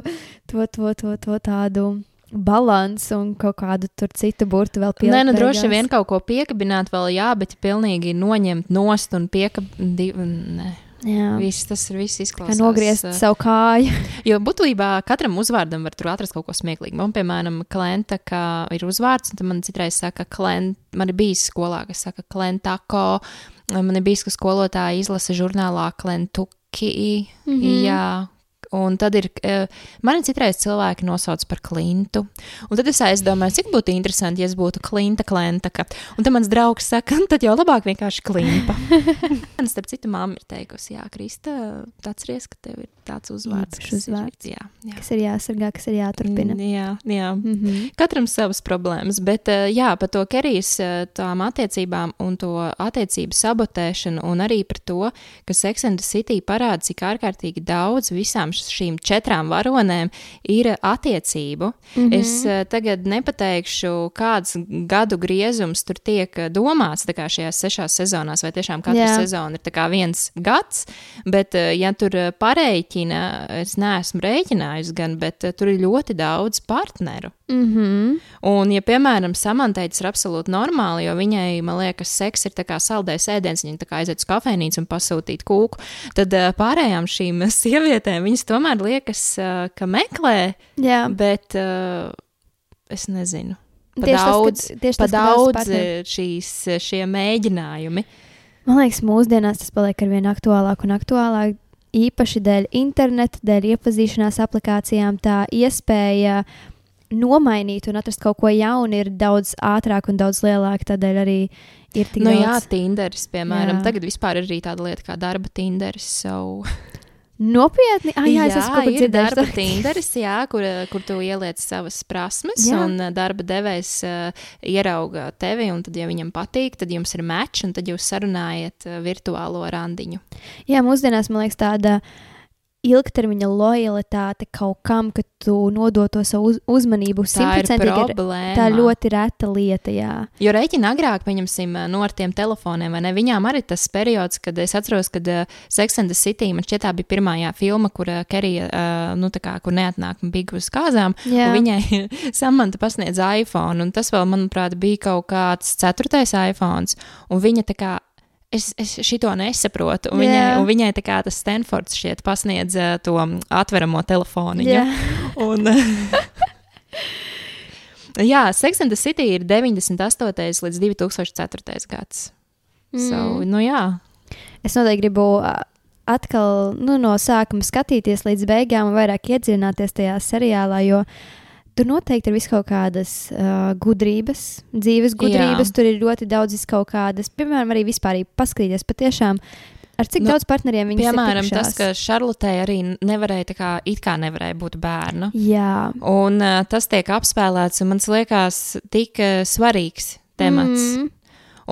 to, to, to, to tādu balansu un kaut kādu tur citu burtu vēl pielikt. Nē, nu droši vien kaut ko piekabināt vēl, jā, bet pilnīgi noņemt nost un piekabināt. Jā. Viss tas ir viss Kā izklausās. nogriezt uh, savu kāju. Jo būtībā katram uzvārdam var tur atrast kaut ko smieklīgu. Man, piemēram, klienta, ka ir uzvārds, un tad man citreiz saka, klient, man ir bijis skolā, kas saka, klientako. Man ir bijis, ka skolotāja izlasa žurnālā klientuki. Mm. -hmm. Jā. Un tad ir, eh, mani citreiz cilvēki nosauc par klintu. Un tad es aizdomājos, cik būtu interesanti, ja es būtu klinta, klentaka. Un tad mans draugs saka, "Nu, tad jau labāk vienkārši klimpa. Man, starp citu, mamma ir teikusi, jā, Krista, atceries, ka tev ir tāds uzvārds. Kas ir- uzvārds. Jā, jā. Kas ir jāsargā, kas ir jāturpina. Jā, jā. Mm -hmm. Katram savas problēmas, bet eh, jā, par to Kerijas eh, tām attiecībām un to attiecību sabotēšanu, un arī par to, ka Sex and the City parāda, cik ārkārtīgi daudz visām šīm četrām varonēm ir attiecību. Mm -hmm. Es eh, tagad nepateikšu, kāds gadu griezums tur tiek domāts šajās sešās sezonās, vai tiešām katra Jā. sezona ir viens gads, bet ja tur eh, pareiķina, es neesmu rēķinājusi gan, bet eh, tur ir ļoti daudz partneru. Mm -hmm. Un, ja, piemēram, samantei tas ir absolūti normāli, jo viņai, man liekas, seks ir saldējs ēdiens, viņa aiziet uz kafejnīcu un pasūtīt kūku, tad uh, pārējām šīm sievietēm viņas tomēr liekas, uh, ka meklē, Jā, bet es nezinu. Pa tieši daudz, tas, ka, tieši pa tas, daudz šīs, šie mēģinājumi. Man liekas, mūsdienās tas paliek ar vien aktuālāk un aktuālāk. Īpaši dēļ interneta, dēļ iepazīšanās aplikācijām, tā iespēja nomainīt un atrast kaut ko jaunu ir daudz ātrāk un daudz lielāka. Tādēļ arī ir tik Nu, daudz. jā, Tinderis, piemēram, Jā. tagad vispār ir arī tāda lieta kā darba Tinderis. So. Nopietni, ah, jā, es esmu kaut ko ir dzirdējis. darba Tinderis, jā, kur, kur tu ieliec savas prasmes, Jā. un ā, darba devējs uh, ierauga tevi, un tad, ja viņam patīk, tad jums ir mečs, un tad jūs sarunājat uh, virtuālo randiņu. Jā, mūsdienās man liekas tāda ilgtermiņa lojalitāte kaut kam, ka tu nodod to savu uz, uzmanību Tā ir simtprocentīgi. Tā ļoti reta lieta, jā. Jo rēķina agrāk, pieņemsim, no ar tiem telefoniem, vai ne? Viņām arī tas periods, kad es atceros, kad uh, Sex and the City, man šķiet, tā bija pirmā filma, kur uh, Kerija, uh, nu, tā kā, kur neatnāk bija uz kāzām, Jā. un viņai samanta pasniedz iPhone, un tas vēl, manuprāt, bija kaut kāds ceturtais iPhone, un viņa tā kā. Es, es šito nesaprotu. Un viņai, Jā. un viņai tā kā tas Stanfords šķiet pasniedz uh, to atveramo telefonu. Jā. Un, jā, Sex and the City ir 98. līdz 2004. gads. Mm. So, nu jā, Es noteikti gribu atkal nu, no sākuma skatīties līdz beigām un vairāk iedziļināties tajā seriālā, jo tur noteikti ir kaut kādas uh, gudrības, dzīves gudrības. Jā. Tur ir ļoti daudz kaut kādas, piemēram, arī vispār paskatīties patiešām. Ar cik Nu, daudz partneriem viņi piemēram, ir tas, ka Šarlotē arī nevarēja, tā kā, it kā nevarēja būt bērnu. Jā, Un uh, tas tiek apspēlēts, un man liekas, tik uh, svarīgs temats. Mm.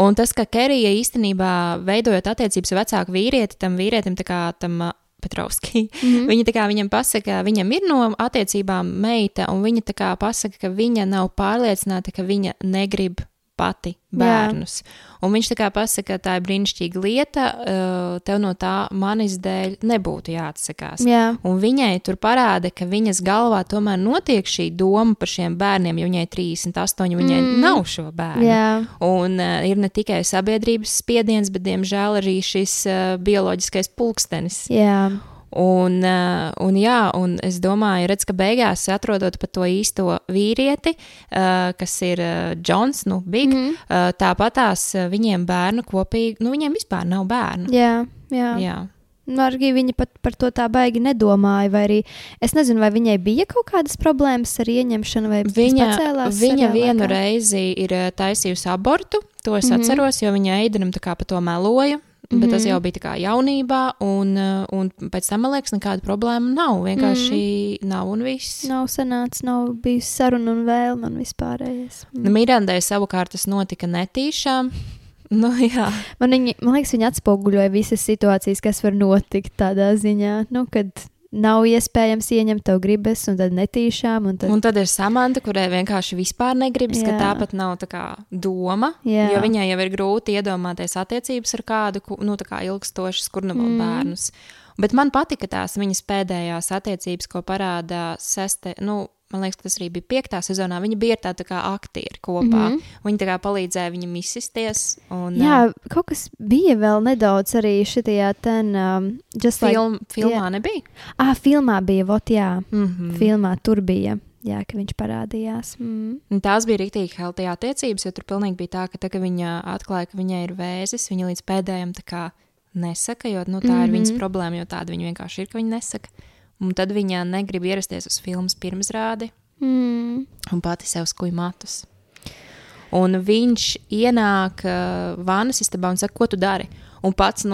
Un tas, ka Kerija īstenībā veidojot attiecības ar vecāku vīrieti, tam vīrietim, tā kā tam Petrovskijam, mm, Viņa tā kā viņam pasaka, viņam ir no attiecībām meita, un viņa tā kā pasaka, ka viņa nav pārliecināta, ka viņa negrib pati bērnus. Jā. Un viņš tā kā pasaka, ka tā ir brīnišķīga lieta, uh, tev no tā manis dēļ nebūtu jāatsakās. jā, Un viņai tur parāda, ka viņas galvā tomēr notiek šī doma par šiem bērniem, jo viņai ir 38, viņai mm. nav šo bērnu. jā, Un uh, ir ne tikai sabiedrības spiediens, bet, diemžēl, arī šis uh, bioloģiskais pulkstenis. jā. Un, uh, un, jā, un es domāju, redz, ka beigās atrodot pat to īsto vīrieti, uh, kas ir uh, Džons, nu, Big, mm. -hmm. tāpatās viņiem bērnu kopīgi, nu, viņiem vispār nav bērnu. jā, jā. Jā. Nu, arī viņa pat par to tā baigi nedomāja. Vai arī es nezinu, vai viņai bija kaut kādas problēmas ar ieņemšanu, vai Viņa, pacēlās viņa vienu laikā? reizi ir taisījusi abortu, to es mm. -hmm. atceros, jo viņa Eidaram tā kā par to meloja. Bet Mhm. tas jau bija tā kā jaunībā, un, uh, un pēc tam, man liekas, nekāda problēma nav. Vienkārši Mhm. nav un viss. Nav sanācis, nav bijusi saruna un vēlme un vispārējais. Nu, Mirandai savukārt tas notika netīšām. Nu, jā, Man, viņa, man liekas, viņa atspoguļoja visas situācijas, kas var notikt tādā ziņā, nu, kad nav iespējams ieņemt to gribas, un tad netīšām. Un tad, un tad ir samanta, kurai vienkārši vispār negribas, ka Jā. tāpat nav tā kā doma. Jā. Jo viņai jau ir grūti iedomāties attiecības ar kādu nu, tā kā ilgstošas kurnavu Mm. mm. bērnus. Bet man patika tās viņas pēdējās attiecības, ko parāda seste. Nu, Man liekas, ka tas arī bija piektā sezonā. Viņa bija tādu tā kā aktieri kopā. Mm. -hmm. Viņa tā kā palīdzēja viņam izsisties. Un, Jā, kaut kas bija vēl nedaudz arī šajā ten, um, just like, film, filmā jā. nebija. ah, filmā bija, vot jā, Mm mm. -hmm. filmā tur bija, jā, ka viņš parādījās. Mm. Tās bija rīktīgi healthy attiecības, jo tur pilnīgi bija tā, ka tā, kad viņa atklāja, ka viņai ir vēzis, viņa līdz pēdējiem tā kā nesaka, jo nu, tā mm -hmm. ir viņas Mhm. problēma, jo tāda viņa vienkārši ir, ka viņa nesaka. Un tad viņa negrib ierasties uz filmas pirmsrādi Mm. un pati sev skuj matus. Un viņš ienāk uh, vānas istabā un saka, ko tu dari? Un pats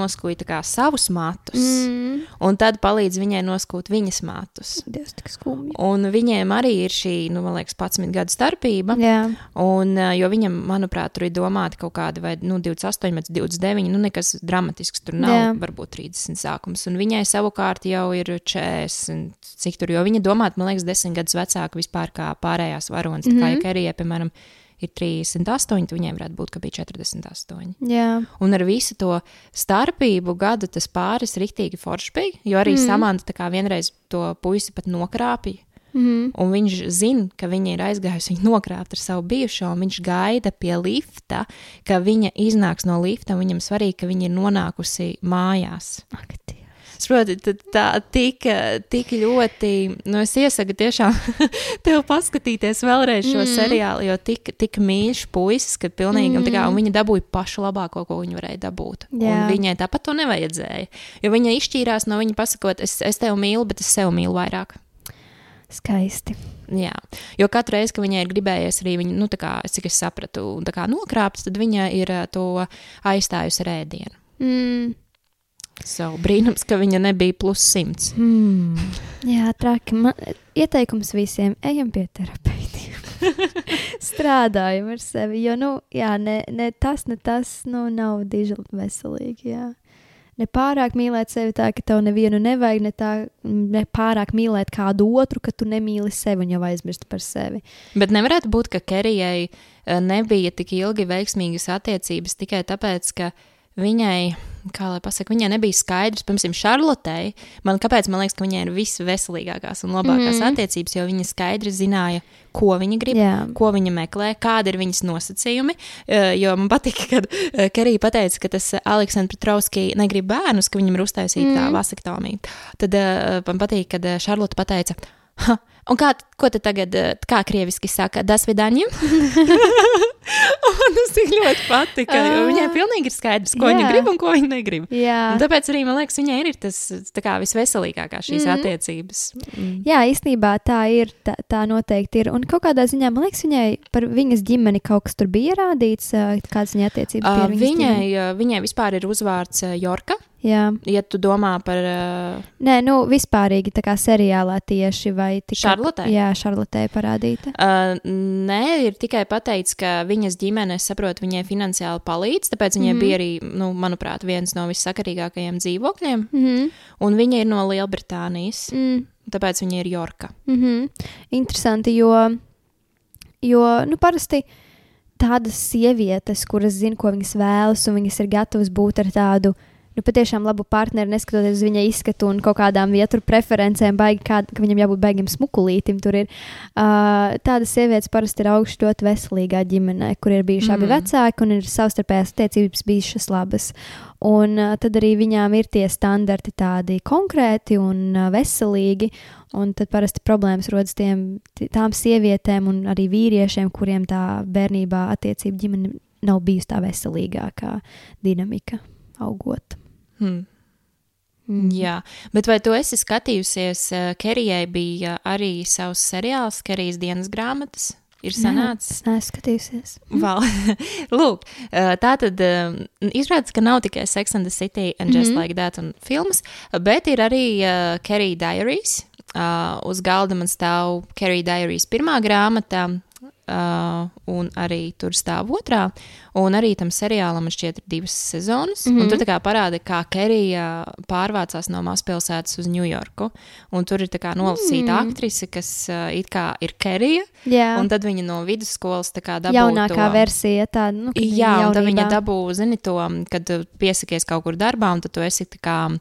kā savus matus, mm. Un tad palīdz viņai noskūt viņas matus. Dievs, tik skumji. Un viņiem arī ir šī, nu, man liekas, 11 gadu starpība. Jā, Un, jo viņam, manuprāt, tur ir domāti kaut kādi vai, nu, 28, bet 29, nu, nekas dramatisks tur nav, Jā. Varbūt 30 sākums. Un viņai savukārt jau ir 40, cik tur, jo viņa domāta, man liekas, 10 gadus vecāka vispār kā pārējās varonas. Mm -hmm. Tā kā Mhm. ja Kerija, piemēram, ir 38, tad viņai varētu būt, ka bija 48. jā. Un ar visu to starpību gadu tas pāris riktīgi forši bija, jo arī mm. Samanta tā kā vienreiz to puisi pat nokrāpīja. Mm. Un viņš zina, ka viņa ir aizgājusi viņu nokrāpt ar savu bijušo, un viņš gaida pie lifta, ka viņa iznāks no lifta. un Viņam svarīgi, ka viņa ir nonākusi mājās. Ak, Tad tā tik, tik ļoti, nu, es iesaku tiešām tev paskatīties vēlreiz šo mm. seriālu, jo tik, tik mīļš puisis, ka pilnīgi, mm. un, kā, un viņa dabūja pašu labāko, ko viņa varēja dabūt. Jā. Un viņai tāpat to nevajadzēja, jo viņa izšķīrās no viņa pasakot, es, es tevi mīlu, bet es sev mīlu vairāk. Skaisti. Jā, jo katru reizi, kad viņai ir gribējies arī viņu, nu, tā kā, es cik es sapratu, kā nokrāpt, tad viņa ir ā, to aizstājusi ar ēdienu. Mm. So, brīnums, ka viņa nebija plus simts. Mm. Jā, traki. Man, ieteikums visiem - ejam pie terapeitiem. Strādājam ar sevi. Jo, nu, jā, ne, ne tas, ne tas nu, nav diži veselīgi. Jā. Ne pārāk mīlēt sevi tā, ka tev nevienu nevajag, ne, tā, ne pārāk mīlēt kādu otru, ka tu nemīli sevi un jau aizmirsti par sevi. Bet nevarētu būt, ka Kerijai eh, nebija tik ilgi veiksmīgas attiecības tikai tāpēc, ka viņai, kā lai pasakā, viņai nebija skaidrs, piemēram, Šarlotei. Man, kāpēc man liekas, ka viņai ir visveselīgākās un labākās mm. attiecības, jo viņa skaidri zināja, ko viņa grib, Jā. ko viņa meklē, kādi ir viņas nosacījumi. Eh, Jo man patīk, kad eh, Kerija pateica, ka tas Aleksandrs Petrovskis negrib bērnus, ka viņam ir uztaisīta mm. vasektomija. Tad uh, man patīk, kad eh, Šarlote pateica, ha, un kā, ko tad tagad, eh, kā krieviski saka, das vidaņiem? Man tas tik ļoti patika. jo Viņai pilnīgi ir skaidrs, ko viņa Jā. grib un ko viņa negrib. Tāpēc arī man liekas, viņai ir tas kā, visveselīgākās šīs mm. attiecības. Mm. Jā, īstenībā tā ir. Tā, tā noteikti ir. Un kaut kādā ziņā man liekas, viņai par viņas ģimeni kaut kas tur bija rādīts, ā, kādas viņa attiecības bija. Viņas viņai, ģimeni. uh, viņai vispār ir uzvārds Jorka. Jā, Ja tu domā par uh, nē, nu vispārīgi tā kā seriālā tieši vai tikai Šarlotei? Jā, Šarlotē parādīta. Uh, nē, ir tikai pateikts, ka viņas ģimene, es saprotu, viņai finansiāli palīdz. Tāpēc viņai mm. bija arī, nu, manuprāt, viens no vissakarīgākajiem dzīvokļiem. Mm -hmm. Un viņa ir no Lielbritānijas. mm. Tāpēc viņa ir Jorka. Mm -hmm. Interesanti, jo, jo nu, parasti tādas sievietes, kuras zina, ko viņas vēlas, un viņas ir gatavas būt ar tādu. Nu, patiešām labu partneri, neskatoties uz viņa izskatu un kaut kādām vietu preferencēm, baigi, kā, ka viņam jābūt baigam smukulītim. Tur ir uh, tādas sievietes, parasti ir augstu ļoti veselīgā ģimenē, kur ir bijuši mm. abi vecāki un ir savstarpējās attiecības bijušas labas. Un uh, tad arī viņām ir tie standarti tādi konkrēti un uh, veselīgi. Un tad parasti problēmas rodas tiem, tām sievietēm un arī vīriešiem, kuriem tā bērnībā attiecība ģimene nav bijusi tā veselīgākā dinamika augot. Hmm. Mm. Jā, bet vai tu esi skatījusies, uh, Kerijai bija arī savs seriāls, Kerijas dienas grāmatas? ir sanācis. Nē, es skatījusies. Val. Lūk, uh, tā tad uh, izrādās, ka nav tikai Sex and the City and Just Mhm. Like That un filmas, bet ir arī uh, Kerry Diaries. Uh, uz galda man stāv Kerry Diaries pirmā grāmata, uh, un arī tur stāv otrā. Un arī tam seriālam man šķiet ir divas sezonas. Mm. -hmm. Un tur tā kā parāda, kā Kerija pārvācās no mazpilsētas uz Ņujorku. Un tur ir tā nolasīta mm. aktrise, kas uh, ir Kerija. Jā, Un tad viņa no vidusskolas tā dabūja jaunākā to. versija tāda, nu, Jā, un tad viņa jaunībā. dabūja, zini, to, kad uh, piesakies kaut kur darbā, un tad tu esi tā kā uh,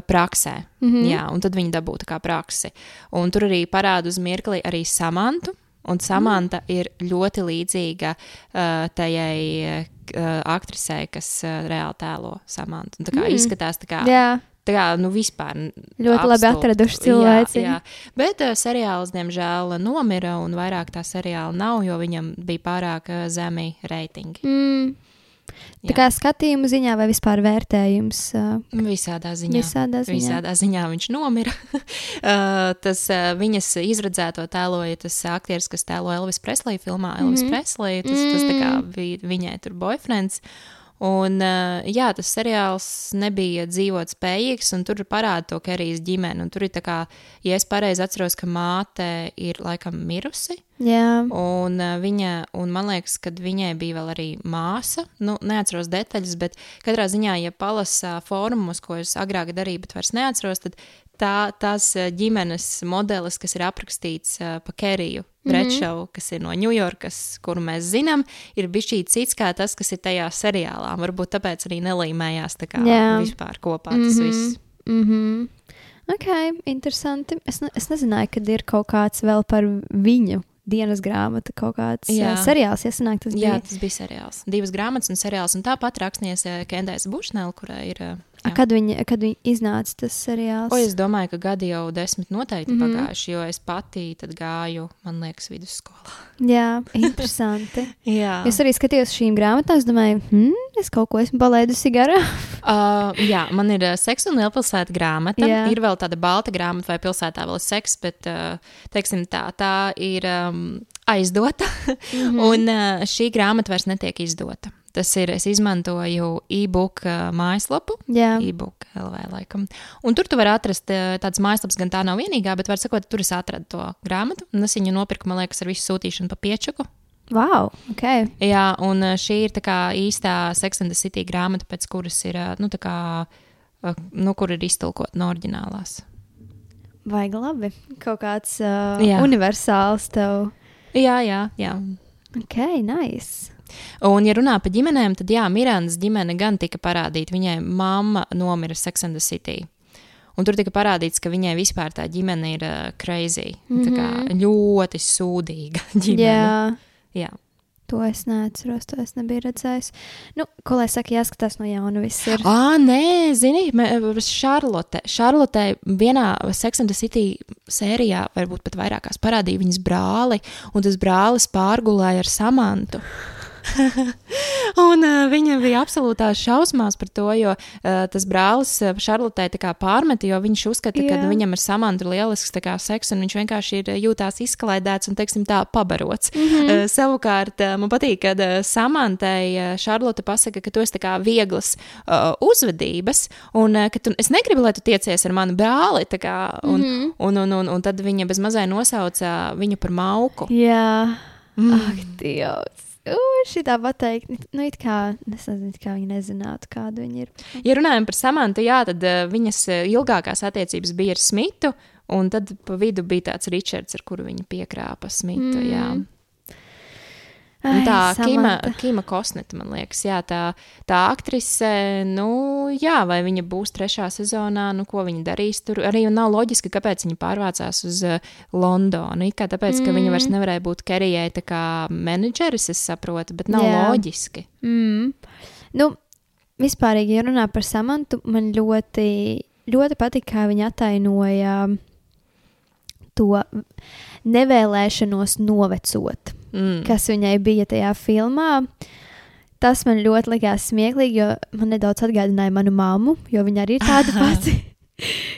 praksē. Mm. -hmm. Jā, un tad viņi dabūja tā kā praksi. Un tur arī parāda uz mirkli arī samantu. Un Samanta mm. ir ļoti līdzīga uh, tajai uh, aktrisei, kas uh, reāli tēlo Samantu. Un Tā kā Mm. izskatās tā kā, Jā, tā kā nu, vispār. Ļoti labi absolūti. atraduši Jā, cilvēci. jā. Bet uh, seriāls, diemžēl, nomira, un vairāk tā seriāla nav, jo viņam bija pārāk uh, zemi reitingi. Mm. Tā kā skatījuma ziņā vai vispār vērtējums uh, Visādā ziņā. visādā ziņā. Visādā ziņā viņš nomira. uh, tas uh, viņas izredzēto tēloja tas aktieris, kas tēlo Elvis Presley filmā. Elvis mm Mhm. -hmm. Presley, tas, tas tā kā bija viņai tur boyfriends. Un, uh, jā, tas seriāls nebija dzīvot spējīgs, un tur parāda to Kerijas ģimeni. Un tur ir tā kā, ja es pareizi atceros, ka māte ir laikam mirusi. Jā, Un, uh, viņa, un man liekas, ka viņai bija vēl arī māsa. Nu, neatceros detaļas, bet katrā ziņā, ja palasa fórumos, ko es agrāk darīju, bet vairs neatceros, tad tā, tās uh, ģimenes modelis, kas ir aprakstīts uh, pa Keriju Brečovu, mm -hmm. kas ir no Ņujorkas, kuru mēs zinām, ir bijis cits kā tas, kas ir tajā seriālā. Varbūt tāpēc arī nelīmējās tā kā Jā. vispār kopā tas Mhm. viss. mm -hmm. ok, interesanti. Es, ne, es nezināju, ka ir kaut kāds vēl par viņu dienas grāmata, kaut kāds Jā. uh, seriāls, ja sanāk, tas Jā, bija. tas bija seriāls. Divas grāmatas un seriāls. Un tāpat rakstniece Kendēs Bušnēl, kurai ir. A. Kad, viņa, kad viņa iznāca tas seriāls? O, es domāju, ka gadi jau desmit noteikti mm. -hmm. pagājuši, jo es pati gāju, man liekas, vidusskolā. Jā, interesanti. Jā, es arī skatījos šīm grāmatām, es domāju, hmm, es kaut ko esmu palaidusi garām. uh, jā man ir uh, seksa un lielpilsēta grāmata. Jā. Ir vēl tāda balta grāmata, vai pilsētā vēl ir seks, bet uh, teiksim, tā, tā ir um, aizdota. Mm. -hmm. Un uh, šī grāmata vairs netiek izdota. Tas ir, es izmantoju e-book uh, mājaslapu. Jā, e-book LV laikam. Un tur tu vari atrast eh, tādas mājaslapas, gan tā nav vienīgā, bet var sakot, tur es atradu to grāmatu. Un es viņu nopirku, man liekas, ar visu sūtīšanu pa piečuku. wow, ok. Jā, un eh, šī ir tā kā īstā Sex and the City grāmata, pēc kuras ir, nu, tā kā, nu, kur ir iztulkot no oriģinālās. Vajag labi. Kaut kāds uh, Jā. universāls tev. Jā, jā, jā. Ok, nice. Un, ja runā par ģimenēm, tad jā, Mirandas ģimene gan tika parādīta. Viņai mamma nomira Sex and the City. Un tur tika parādīts, ka viņai vispār tā ģimene ir uh, crazy. Mm -hmm. Tā kā ļoti sūdīga ģimene. Jā, jā. to es neatceros, to es nebiju redzējis. Nu, ko lai saka, jāskatās no jauna viss ir. Ah, nē, zini, Šarlote. Šarlote vienā Sex and the City sērijā, varbūt pat vairākās, parādīja viņas brāli, un tas brālis pārgulēja ar samantu. un uh, viņa bija absolūtā šausmās par to, jo uh, tas brālis uh, Šarlotē pārmeta, jo viņš uzskata, ka Jā. nu, viņam ir lielisks tā kā seks, un viņš vienkārši ir jūtās izklaidēts un, teiksim, tā pabarots. Mm -hmm. uh, savukārt, uh, man patīk, kad uh, samantai uh, Šarlote pasaka, ka tu esi kā vieglas uh, uzvedības, un uh, ka tu, es negribu, lai tu tiecies ar manu brāli, kā, un, mm -hmm. un, un, un, un tad viņa bez mazai nosauca viņu par mauku. Jā, Mm. ak, Dievs. Šī tā pateikt, nu, it kā, nezinu, it kā viņi nezinātu, kāda viņa ir. Ja runājam par samantu, jā, tad uh, viņas uh, ilgākās attiecības bija ar Smitu, un tad pa vidu bija tāds Ričards, ar kuru viņa piekrāpa Smitu. Mm. Jā. Un tā Kima, Samanta. Kima Kosneta, man liekas, jā, tā, tā aktrise, nu, jā, vai viņa būs trešā sezonā, nu, ko viņa darīs tur. Arī nav loģiski, kāpēc viņa pārvācās uz uh, Londonu. Kā tāpēc, ka viņa vairs nevarēja būt Kerijai tā kā menedžeris, es saprotu, bet nav Jā. loģiski. Mm. Nu, vispārīgi, ja runā par samantu, man ļoti, ļoti patīk, kā viņa atainoja to nevēlēšanos novecot, Mm. kas viņai bija tajā filmā. Tas man ļoti likās smieklīgi, jo man nedaudz atgādināja manu mammu, jo viņa arī ir tāda pati.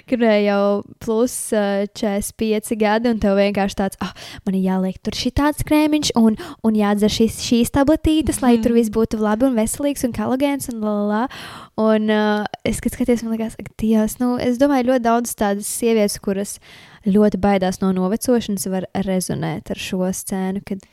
kur eh, jau plus uh, 45 gadi, un tev vienkārši tāds, ah, man ir jāliek tur šī tāds krēmiņš, un, un jādzer šīs, šīs tabletītes, lai tur viss būtu labi un veselīgs un kolagēns un la la la. Un uh, es, kad skaties, man liekas, ak, Dievs, nu, es domāju, ļoti daudz tādas sievietes, kuras ļoti baidās no novecošanas, var rezonēt ar šo scēnu, kad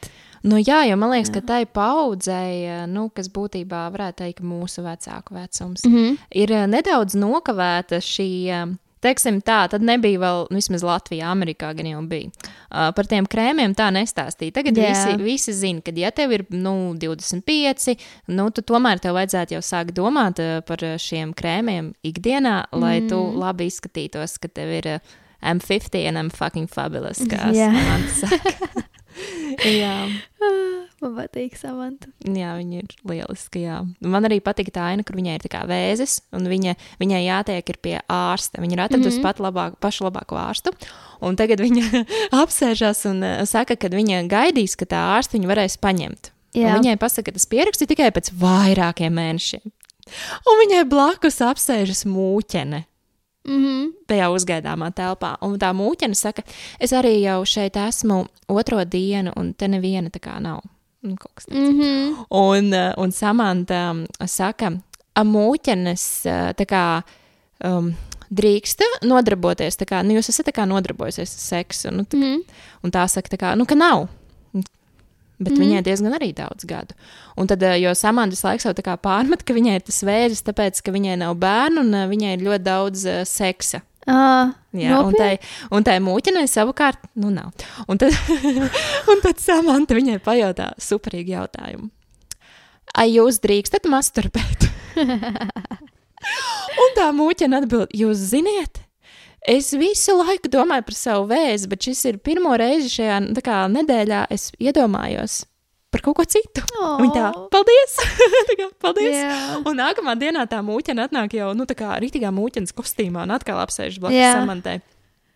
Nu, jā, jo man liekas, jā. ka tai paudzei, nu, kas būtībā varētu teikt, mūsu vecāku vecums, mm -hmm. ir eh, nedaudz nokavēta šī. eh, Teiksim tā, tad nebija vēl, nu, vismaz Latvijā, Amerikā gan jau bija. Uh, par tiem krēmiem tā nestāstīja. Tagad Jā. visi, visi zina, ka, ja tev ir nu, 25, nu, tad tomēr tev vajadzētu jau sākt domāt uh, par šiem krēmiem ikdienā, lai tu Mm. labi izskatītos, ka tev ir uh, I'm 50 and I'm fucking fabulous. Kā Jā. Samanta saka. Jā. man patīk samanta. Jā, viņa ir lieliska. Jā. Man arī patīk tā aina, kur viņai ir tā kā vēzis, un viņa, viņai jātiek ir pie ārsta. Viņa ir atradusi mm. -hmm. pat labāku, pašu labāko ārstu. Un tagad viņa apsēžās un uh, saka, ka viņa gaidīs, ka tā ārsta viņu varēs paņemt. Viņai pasaka, ka tas pieraksts ir tikai pēc vairākiem mēnešiem. Un viņai blakus apsēžas mūķene mm -hmm. tajā uzgaidāmā telpā. Un tā mūķene saka, es arī jau šeit esmu otro dienu, un te neviena tā kā nav. Nu, kas tāds. Mm -hmm. Un, un Samanta um, saka, ka mūķenes uh, tā kā um, drīkst nodarboties, kā nu, jūs esat nodarbojusies ar seksu. Nu, tā, Mm un tā saka, tā kā, nu, ka nav. Bet mm viņai diezgan arī daudz gadu. Un tad, uh, jo Samantas laiks jau tā kā pārmet, ka viņai ir tas vēzis, tāpēc, ka viņai nav bērnu un uh, viņai ir ļoti daudz uh, seksa. ah, Jā, un Nopietni? tai, un tai mūķinai savukārt, nu, nav. Un tad, un tad Samanta viņai pajautā superīgu jautājumu. Ai, jūs drīkstat masturbēt? un tā mūķina atbild, jūs ziniet, es visu laiku domāju par savu vēzi, bet šis ir pirmo reizi šajā tā kā, nedēļā, es iedomājos par kaut ko citu. oh. Viņa tā, paldies! tā kā, paldies! Jā. Un nākamā dienā tā mūķene atnāk jau, nu, tā kā rītīgā mūķenes kostīmā un atkal apsēž blakus Jā. samantai.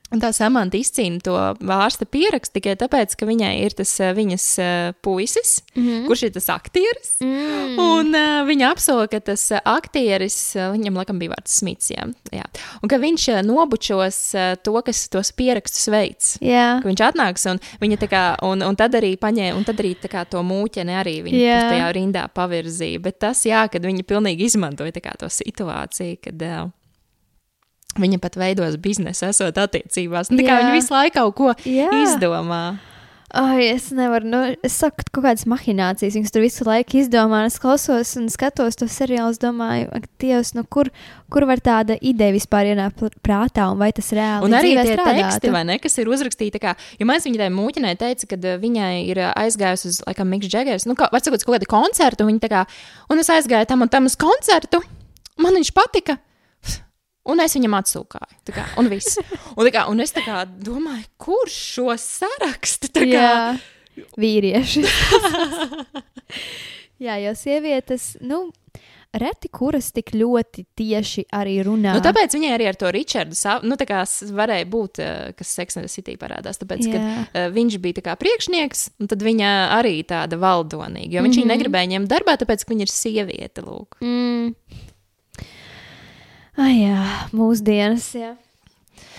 Un tā samanta izcīna to ārsta pierakstu tikai tāpēc, ka viņai ir tas eh, viņas eh, puisis, mm. -hmm. kurš ir tas aktieris. Mm. Un uh, viņa apsola, ka tas aktieris, viņam laikam bija vārds Smits, jā, jā. un ka viņš nobučos to, kas tos pierakstus veids. Jā, Ka viņš atnāks un viņa tā kā, un, un tad arī paņēma, un tad arī tā kā to mūķeni arī viņa Jā. tajā rindā pavirzīja. Bet tas, jā, kad viņa pilnīgi izmantoja tā kā to situāciju, kad uh, viņa pat veidos biznesu, esot attiecībās. Tā kā Jā. viņa visu laiku kaut ko Jā. izdomā. Ai, es nevaru, nu, es saku, kaut kādas mahinācijas, viņas tur visu laiku izdomā, es klausos un skatos to seriālu, es domāju, ak, Dievs, nu, kur, kur var tāda ideja vispār ienākt prātā, un vai tas reāli Un arī tie strādātu? teksti, vai ne, kas ir uzrakstīti, kā, jo man viņa tai mūķinē teica, ka uh, viņai ir uh, aizgājusi uz, laikam, Miks Džegers, nu, kā, var sakot, kaut kādu koncertu, viņa tā kā, un es aizgāju tam un tam uz koncertu, man viņš patika, un es viņam atsūkāju, kā, un viss. Un, kā, un es kā domāju, kurš šo sarakstu, kā, Jā, vīrieši. Jā, jo sievietes, nu, reti kuras tik ļoti tieši arī runā. Nu, tāpēc viņai arī ar to Richardu nu, varēja būt, eh, kas Seksnē City parādās. Tāpēc, Jā. kad uh, viņš bija tā kā priekšnieks, un tad viņa arī tāda valdonīga. Jo viņš Mhm. viņu negribēja ņemt darbā, tāpēc, ka viņa ir sieviete. Lūk. Mm. Ai, jā, mūsdienas. Jā.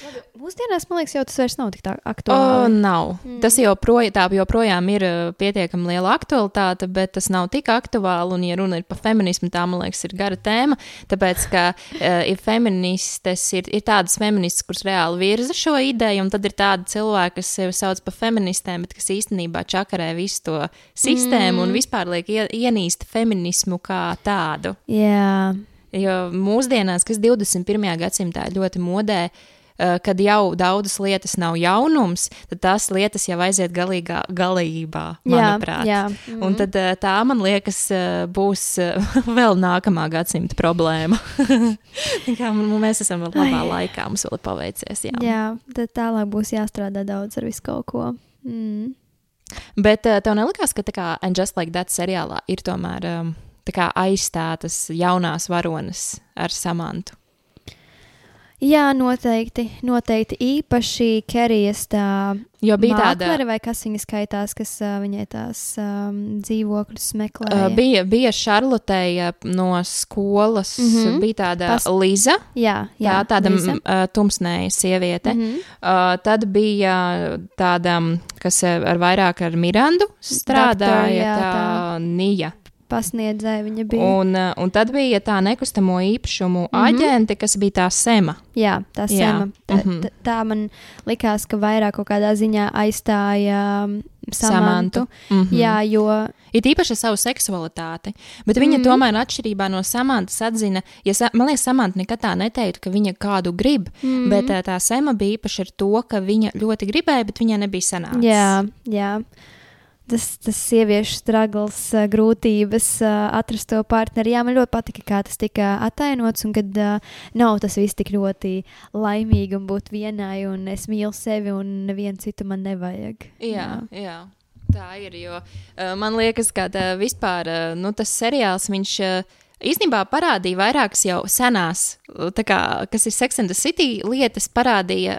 Labi, Mūsdienās, man liekas, jau tas vairs nav tik tā O, aktuāli. nav. Mm. Tas joprojām, tā joprojām ir uh, pietiekami liela aktualitāte, bet tas nav tik aktuāli. Un, ja runa ir par feminismu, tā, man liekas, ir gara tēma. Tāpēc, ka uh, ir feministes, ir, ir tādas feministes, kuras reāli virza šo ideju, un tad ir tādi cilvēki, kas sevi sauc par feministēm, bet kas īstenībā čakarē visu to sistēmu mm. un vispār liek ie, ienīst feminismu kā tādu. Jā, Jo mūsdienās, kas 21. gadsimtā ļoti modē, kad jau daudzas lietas nav jaunums, tad tās lietas jau aiziet galīgā, galībā, manuprāt. jā. Mm. Un tad tā, man liekas, būs vēl nākamā gadsimta problēma. Mēs esam vēl labā laikā, mums vēl ir paveicies. Jā. jā, tad tālāk būs jāstrādā daudz ar visu kaut ko. Mm. Bet tev nelikās, ka tā kā And Just Like That seriālā ir tomēr um, kā aizstātas jaunās varonas ar samantu? Jā, noteikti. Noteikti īpaši Kerijas tā Jo bija tāda. māklere vai kas viņa skaitās, kas uh, viņai tās um, dzīvokļus meklē. Uh, bija, bija Šarlotēja no skolas, mm. -hmm. bija tāda Pas- Liza, jā, tā, jā, tāda Liza. uh, tumsnēja sieviete. Mm. -hmm. uh, tad bija tāda, kas ar vairāk ar Mirandu strādāja, jā, tā, tā. Nija. Pasniedzēja viņa bija. Un, uh, un tad bija tā nekustamo īpašumu mm. -hmm. aģente, kas bija tā sema. Jā, tā Jā, sēma. Tā, mhm. tā, tā man likās, ka vairāk kaut kādā ziņā aizstāja um, Samantu. Mm -hmm. Jā, jo Ir īpaši savu seksualitāti, bet viņa mm. -hmm. tomēr atšķirībā no samantas atzina, ja sa, man liekas, samanta nekad tā neteiktu, ka viņa kādu grib, mm. -hmm. bet ā, tā sema bija īpaši ar to, ka viņa ļoti gribēja, bet viņai nebija sanācis. Jā, jā. Tas, tas sieviešu struggles, ā, grūtības ā, atrast to partneri. Jā, man ļoti patika, kā tas tika atainots, un kad uh, nav tas viss tik ļoti laimīgi un būt vienai, un es mīlu sevi, un nevienu citu man nevajag. Jā, jā. Tā ir. Jo, uh, man liekas, ka tā, vispār uh, nu, tas seriāls viņš. Uh, Īsnībā parādīja vairākas jau senās, kā, kas ir Sex and the City lietas, parādīja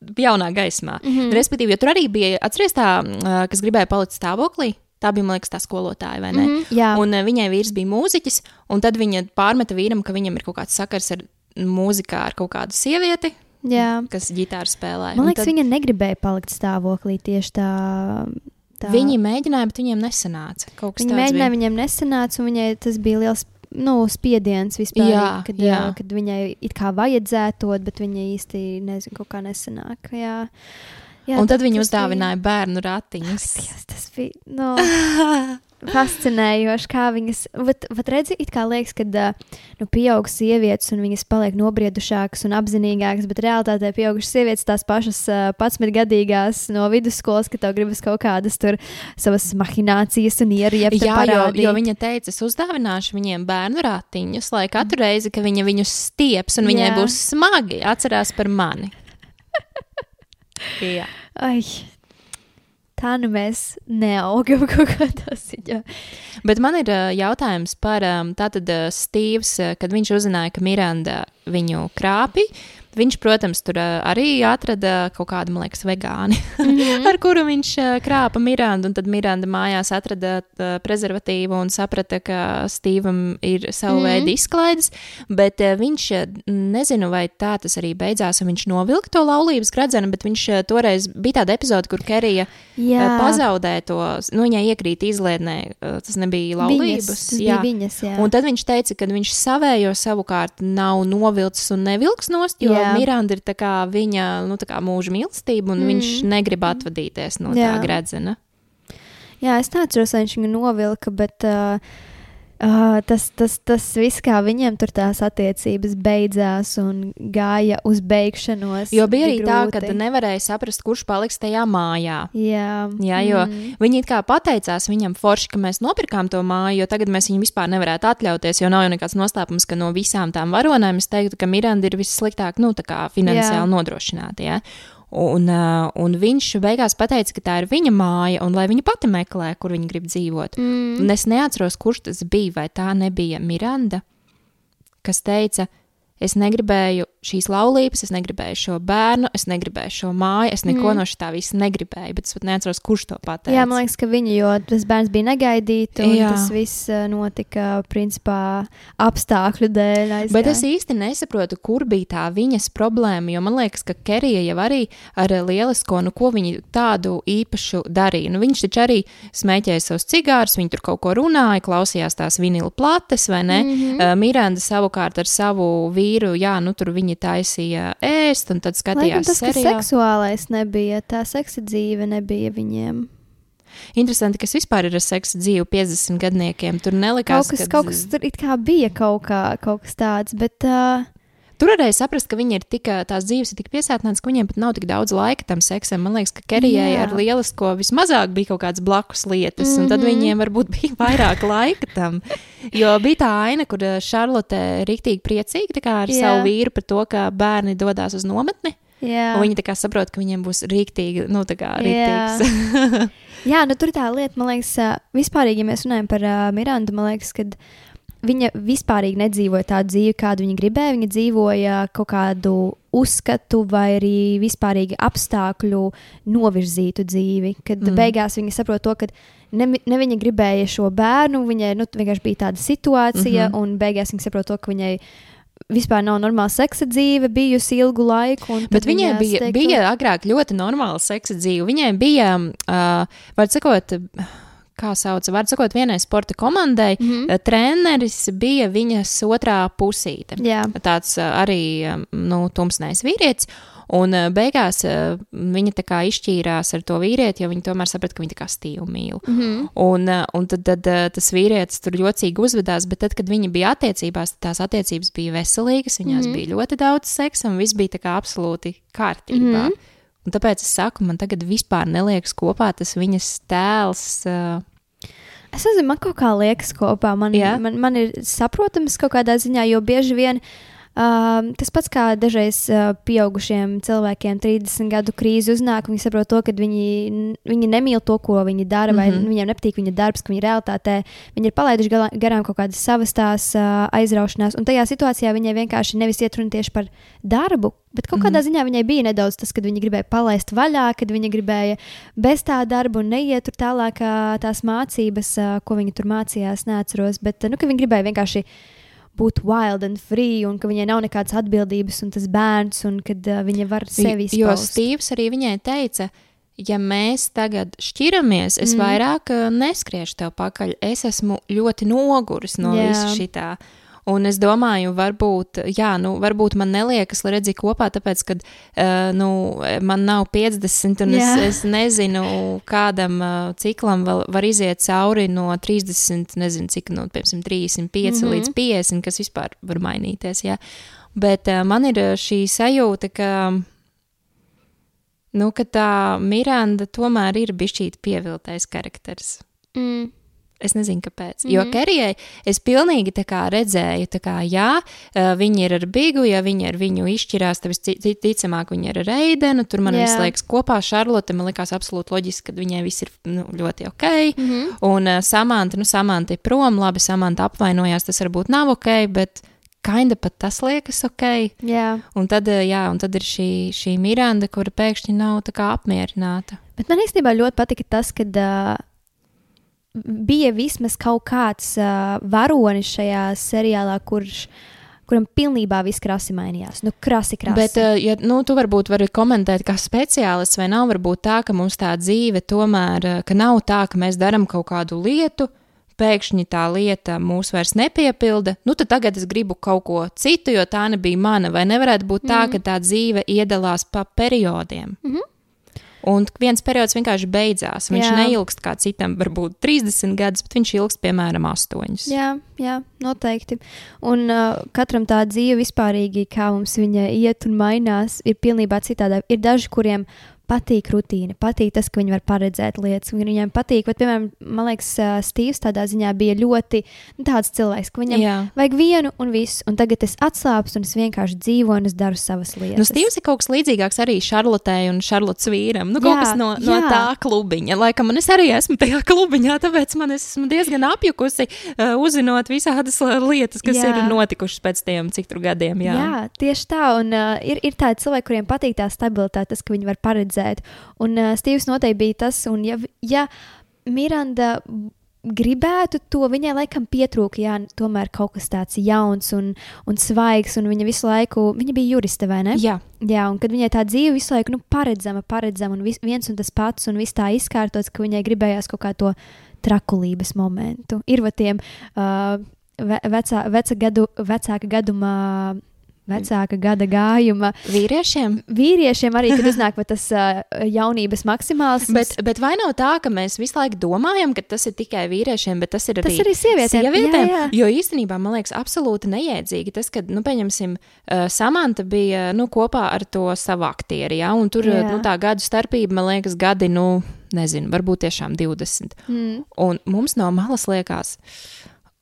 jaunā gaismā. Mm -hmm. Respektīvi, jo tur arī bija, atcerieties, tā, kas gribēja palikt stāvoklī. Tā bija, man liekas, tā skolotāja, vai ne? Mm -hmm. Jā, Un viņai vīrs bija mūziķis, un tad viņa pārmeta vīram, ka viņam ir kaut kāds sakars ar mūzikā ar kaut kādu sievieti, jā. kas ģitāru spēlē. Man Un liekas, tad viņa negribēja palikt stāvoklī tieši tā. tā. Viņi mēģināja, bet viņiem nesanāca. Tāds mēģināja, bija. viņiem nesanāca, un viņai tas bija liels nu, spiediens vispār. Jā, kad, jā. ā, kad viņai it kā vajadzētu, bet viņa īsti nezinu, kā nesanāk. Jā. Jā, Un tad viņi bija- uzdāvināja bērnu ratiņus. Dievs, tas bija nu, fascinējoši, kā viņas. Vat, vat redzi, it kā liekas, ka nu, pieaugušas sievietes un viņas paliek nobriedušākas un apzinīgākas, bet realitātē pieaugušas sievietes tās pašas uh, 11 gadīgās no vidusskolas, ka tev gribas kaut kādas tur savas mahinācijas un ieriept. Jā, jo, jo viņa teica, es uzdāvināšu viņiem bērnu ratiņus, lai katru reizi, kad viņa viņus stieps un viņai Jā. būs smagi, atcerās par mani. Jā. Ai, tā nu mēs neaugam kaut kādā ziņā. Bet man ir ā, jautājums par um, tātad uh, Stīvs, kad viņš uzzināja, ka Miranda viņu krāpīja. Viņš, protams, tur ā, arī atrada kaut kādu, man liekas, vegāni, mm -hmm. ar kuru viņš ā, krāpa Mirandu. Un tad Miranda mājās atrada ā, prezervatīvu un saprata, ka Stīvam ir savu mm. -hmm. veidu izklaides. Bet viņš, nezinu, vai tā tas arī beidzās, un viņš novilka to laulības gradzenu, bet viņš toreiz bija tāda epizode, kur Kerija Jā, ā, pazaudēja to, nu, viņai iekrīt izlietnē, tas nebija laulības. Viņas, tas bija viņas, jā. Un tad viņš teica, ka viņš savējo savukārt nav novilcis un nevilks nost, jo Jā. Jā. Miranda ir viņa nu, mūža mīlestība, un mm. viņš negrib atvadīties no. Jā. tā gredzena. Jā, es neatceros, vai viņš viņu novilka, bet uh, uh, tas, tas, tas viss, kā viņiem tur tās attiecības beidzās un gāja uz beigšanos. Jo bija arī tā, grūti. ka nevarēja saprast, kurš paliks tajā mājā. Jā, Jā, jo mm. viņi kā pateicās viņam forši, ka mēs nopirkām to māju, jo tagad mēs viņu vispār nevarētu atļauties, jo nav jau nekāds noslēpums, ka no visām tām varonēm es teiktu, ka Miranda ir vissliktāk, nu, tā kā finansiāli Jā. nodrošināta. Ja? Un, uh, un viņš beigās pateica, ka tā ir viņa māja, un lai viņa pati meklē, kur viņa grib dzīvot. Mm. Un es neatceros, kurš tas bija, vai tā nebija Miranda, kas teica, es negribēju šīs laulības, es negribēju šo bērnu, es negribēju šo māju, es neko Mm. no šī visa negribēju, bet es pat neatceros, kurš to pateica. Jā, man liekas, ka viņa, jo tas bērns bija negaidīts, un Jā. Tas viss uh, notika principā apstākļu dēļ. Aizgāja. Bet es īsti nesaprotu, kur bija tā viņas problēma. Jo man liekas, ka Kerija jau arī ar lielisko, nu, ko viņa tādu īpašu darīja. Nu, viņš taču arī smēķēja savus cigārus, viņi tur kaut ko runāja, klausījās tās vinila plates, vai ne? Mm. -hmm. uh, Miranda savukārt ar savu vīru, jā, nu, tur viņi taisīja ēst, un tad skatījās tas, ka seriālu. seksuālais nebija, tā seksa dzīve nebija viņiem. Interesanti, kas vispār ir ar seksa dzīvi 50 gadniekiem. Tur nelikās, Kaut kas, kad- kaut kas tur kā bija kaut, kā, kaut kas tāds, bet uh, Tur varēja saprast, ka viņi ir tik, tās dzīves ir tik piesātinātas, ka viņiem pat nav tik daudz laika tam seksam. Man liekas, ka Kerijai Jā. ar lielisko vismazāk bija kaut kādas blakus lietas, mm -hmm. un tad Mhm. viņiem varbūt bija vairāk laika tam. Jo bija tā aina, kur Šarlote rīktīgi priecīga ar Jā. savu vīru par to, ka bērni dodas uz nometni. jā. Viņi tā kā saprot, ka viņiem būs rīktīgi, nu tā kā Jā. rīktīgs. Jā, nu tur tā lieta, man liekas, vispār, ja mēs runājam par uh, Mirandu, man liekas, ka viņa vispār nedzīvoja tādu dzīvi, kādu viņa gribēja. Viņa dzīvoja kaut kādu uzskatu vai arī vispārīgi apstākļu novirzītu dzīvi. Kad mm. beigās viņa saprot to, ka ne, ne viņa gribēja šo bērnu, viņai nu, vienkārši bija tāda situācija, mm -hmm. un beigās viņa saprot to, ka viņai vispār nav normāla seksa dzīve bijusi ilgu laiku. Bet viņai bija, teiktu, bija agrāk ļoti normāla seksa dzīve. Viņai bija, uh, var sakot, kā sauc, var sakot, vienai sporta komandai, mm -hmm. treneris bija viņas otrā pusīte. Jā. Tāds arī nu, tumsnais vīrietis. Un beigās viņa tā kā izšķīrās ar to vīrieti, jo viņa tomēr saprata, ka viņa tā kā stīvu mīl. Mm -hmm. Un, un tad, tad tas vīrietis tur jocīgi uzvedās, bet tad, kad viņi bija attiecībās, tās attiecības bija veselīgas, viņās mm -hmm. bija ļoti daudz seksa un viss bija tā kā absolūti kārtībā. Mm -hmm. Un tāpēc es saku, man tagad vispār neliekas kopā tas viņas tēls. Uh, Es nezinu, man kaut kā liekas kopā. Man, yeah. man, man ir saprotams kaut kādā ziņā, jo bieži vien Uh, tas pats kā dažreiz uh, pieaugušiem cilvēkiem 30 gadu krīze uznāk, viņi saprot to, ka viņi, viņi nemīl to, ko viņi dara, vai mm -hmm. viņiem nepatīk viņa darbs, ka viņi realitātē viņi ir palaiduši garām kaut kādas savas tās uh, aizraušanās. Un tajā situācijā viņai vienkārši nevis iet runa tieši par darbu, Bet kaut kādā mm -hmm. ziņā viņai bija nedaudz tas, kad viņa gribēja palaist vaļā, kad viņa gribēja bez tā darba un neiet tur tālāk tās mācības, ko viņa tur mācījās, neatceros. Bet nu, viņa gribēja vienkārši būt wild and free, un ka viņai nav nekādas atbildības, un tas bērns, un kad uh, viņa var sevi izpaust. Jo Stīvs arī viņai teica, ja mēs tagad šķiramies, es mm. vairāk uh, neskriešu tev pakaļ. Es esmu ļoti noguris no yeah. visa šitā. Un es domāju, varbūt, jā, nu, varbūt man neliekas, lai redzētu kopā, tāpēc, ka uh, nu, man nav 50, un yeah. es, es nezinu, kādam uh, ciklam vēl var iziet cauri no 30, nezinu, cik no, piemēram, 35 mm -hmm. līdz 50, kas vispār var mainīties. Jā. Bet uh, man ir šī sajūta, ka. Nu, ka tā Miranda tomēr ir bijusi pieviltais karakters. Mm. Es nezinu, kāpēc. Mm -hmm. Jo mhm. Kerijai es pilnīgi redzēju, ka, jā, viņi ir ar Bigu, ja viņi ar viņu izšķirās, tad visticamāk viņi ir ar Reidenu. Tur man viss liekas kopā. Šarlote man likās absolūti loģiski, ka viņai viss ir nu, ļoti ok. Mm -hmm. Un uh, Samanta, nu, Samanta ir prom, labi, Samanta apvainojās, tas varbūt nav ok, bet Kainda pat tas liekas ok. Jā. Un tad, jā, un tad ir šī, šī Miranda, kura pēkšņi nav tā kā apmierināta. Bet man īstenībā ļoti patika tas, ka uh, bija vismaz kaut kāds uh, varonis šajā seriālā, kurš kuram pilnībā viss krasi mainījās. Nu, krasi, krasi. Bet, ja nu, tu varbūt vari komentēt, kā speciālists, vai nav varbūt tā, ka mums tā dzīve tomēr, ka nav tā, ka mēs darām kaut kādu lietu, pēkšņi tā lieta mūs vairs nepiepilda, nu tad tagad es gribu kaut ko citu, jo tā nebija mana. Vai nevarētu būt tā, mm -hmm. ka tā dzīve iedalās pa periodiem? Mm -hmm. Un viens periods vienkārši beidzās. Viņš jā. neilgst kā citam, varbūt 30 gadus, bet viņš ilgst piemēram 8. Jā, jā noteikti. Un uh, katram tā dzīve vispārīgi, kā mums viņa iet un mainās, ir pilnībā citāda. Ir daži, kuriem patīk rutīna, patīk tas, ka viņi var paredzēt lietas. Viņam patīk, bet, piemēram, man liekas, Stīvs tādā ziņā bija ļoti nu, tāds cilvēks, ka viņam Jā. vajag vienu un visu, un tagad es atslābstu un es vienkārši dzīvoju un es daru savas lietas. Nu, Stīvs ir kaut kas līdzīgāks arī Šarlotei un Šarlotas vīram. Nu, kaut jā, kas no, no jā. tā klubiņa. Laikam, man es arī esmu tajā klubiņā, tāpēc man esmu diezgan apjukusi, uh, uzzinot visādas lietas, kas jā. ir notikušas pēc tiem cik tur gadiem. Jā, jā tieši tā. Un uh, ir, ir tādi cilvēki, kuriem patīk tā stabilitāte, tas, ka viņi var paredzēt palīdzēt. Un uh, Stīvs noteikti bija tas, un ja, ja Miranda gribētu to, viņai laikam pietrūka, jā, tomēr kaut kas tāds jauns un, un svaigs, un viņa visu laiku, viņa bija juriste, vai ne? Jā. Jā, un kad viņai tā dzīve visu laiku, nu, paredzama, paredzama, un vis, viens un tas pats, un viss tā izkārtots, ka viņai gribējās kaut kā to trakulības momentu. Ir va tiem uh, vecā, veca gadu, vecāka gaduma vecāka gada gājuma. Vīriešiem? Vīriešiem arī, kad iznāk tas uh, jaunības maksimāls. Bet, bet vai nav tā, ka mēs visu laiku domājam, ka tas ir tikai vīriešiem, bet tas ir arī, tas arī sievietēm? sievietēm? Jā, jā. Jo īstenībā man liekas absolūti neiedzīgi tas, ka, nu, pieņemsim, uh, Samanta bija nu, kopā ar to savu aktieri, ja, un tur jā. nu, tā gadu starpība, man liekas, gadi, nu, nezinu, varbūt tiešām 20. Mm. Un mums no malas liekas,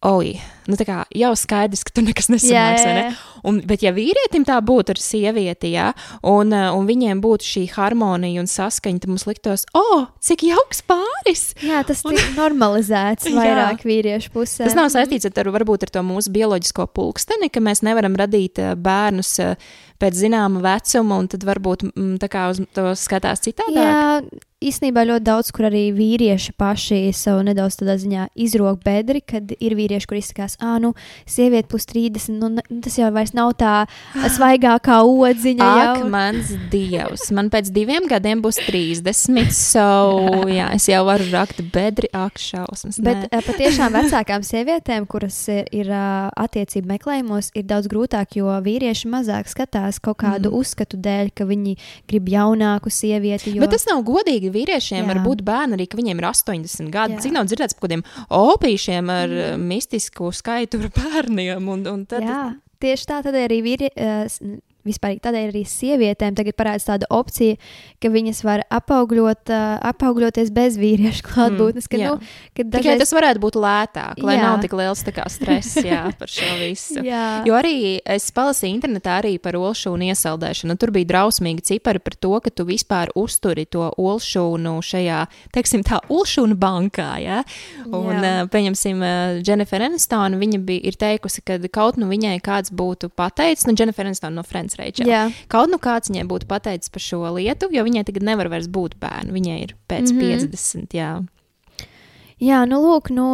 oi, nu tā kā jau skaidrs, ka tur nekas nesanāks. Jā. Ne? Un, bet, ja vīrietim tā būtu ar sievieti, jā, un, uh, un viņiem būtu šī harmonija un saskaņa, tad mums liktos, o, oh, cik jauks pāris! Jā, tas ir normalizēts vairāk vīriešu pusē. Tas nav saistīts ar, varbūt, ar to mūsu bioloģisko pulksteni, ka mēs nevaram radīt uh, bērnus uh, pēc zināma vecuma, un tad varbūt mm, tā kā uz to skatās citādāk. Jā, īstenībā ļoti daudz, kur arī vīrieši paši sev nedaudz tādā ziņā izrok bedri, kad ir vīrieši, kur izsakās, ah, nu, sieviete plus 30, nu, tas jau vairs nav tā svaigākā odziņa. Ak, jau. mans dievs, man pēc diviem gadiem būs 30, so jā, es jau varu rakt bedri, ak, šausmas. Bet nē. patiešām vecākām sievietēm, kuras ir, ir attiecību meklējumos, ir daudz grūtāk, jo vīrieši mazāk skatās kaut kādu mm. uzskatu dēļ, ka viņi grib jaunāku sievieti. Jo... Bet tas nav godīgi vīriešiem. Jā. Var būt bērni arī, ka viņiem ir 80 gadi. Jā. Cik nav dzirdēts par kādiem opīšiem ar mm. mistisku skaitu ar bērniem. Un, un tad, Jā, tieši tā, tad arī vīri, s- vispār tādēļ arī sievietēm tagad parādās tāda opcija, ka viņas var apaugļot, uh, apaugļoties bez vīriešu klātbūtnes. ka, jā. nu, ka Tikai dažreiz- tas varētu būt lētāk, lai Jā. nav tik liels stress jā, par šo visu. Jā. Jo arī es palasīju internetā arī par olšūnu iesaldēšanu. Tur bija drausmīgi cipari par to, ka tu vispār uzturi to olšūnu šajā, teiksim, tā olšūnu bankā. Ja? Un, Jā. uh, pieņemsim, Dženifer Enistona, viņa bija ir teikusi, ka kaut nu viņai kāds būtu pateicis, nu, Dženifer Enistona no Friends Rachel. Jā. Kaut nu kāds viņai būtu pateicis par šo lietu, jo viņai tagad nevar vairs būt bērnu. Viņai ir pēc mm. -hmm. 50. Jā. Jā, nu, lūk, nu,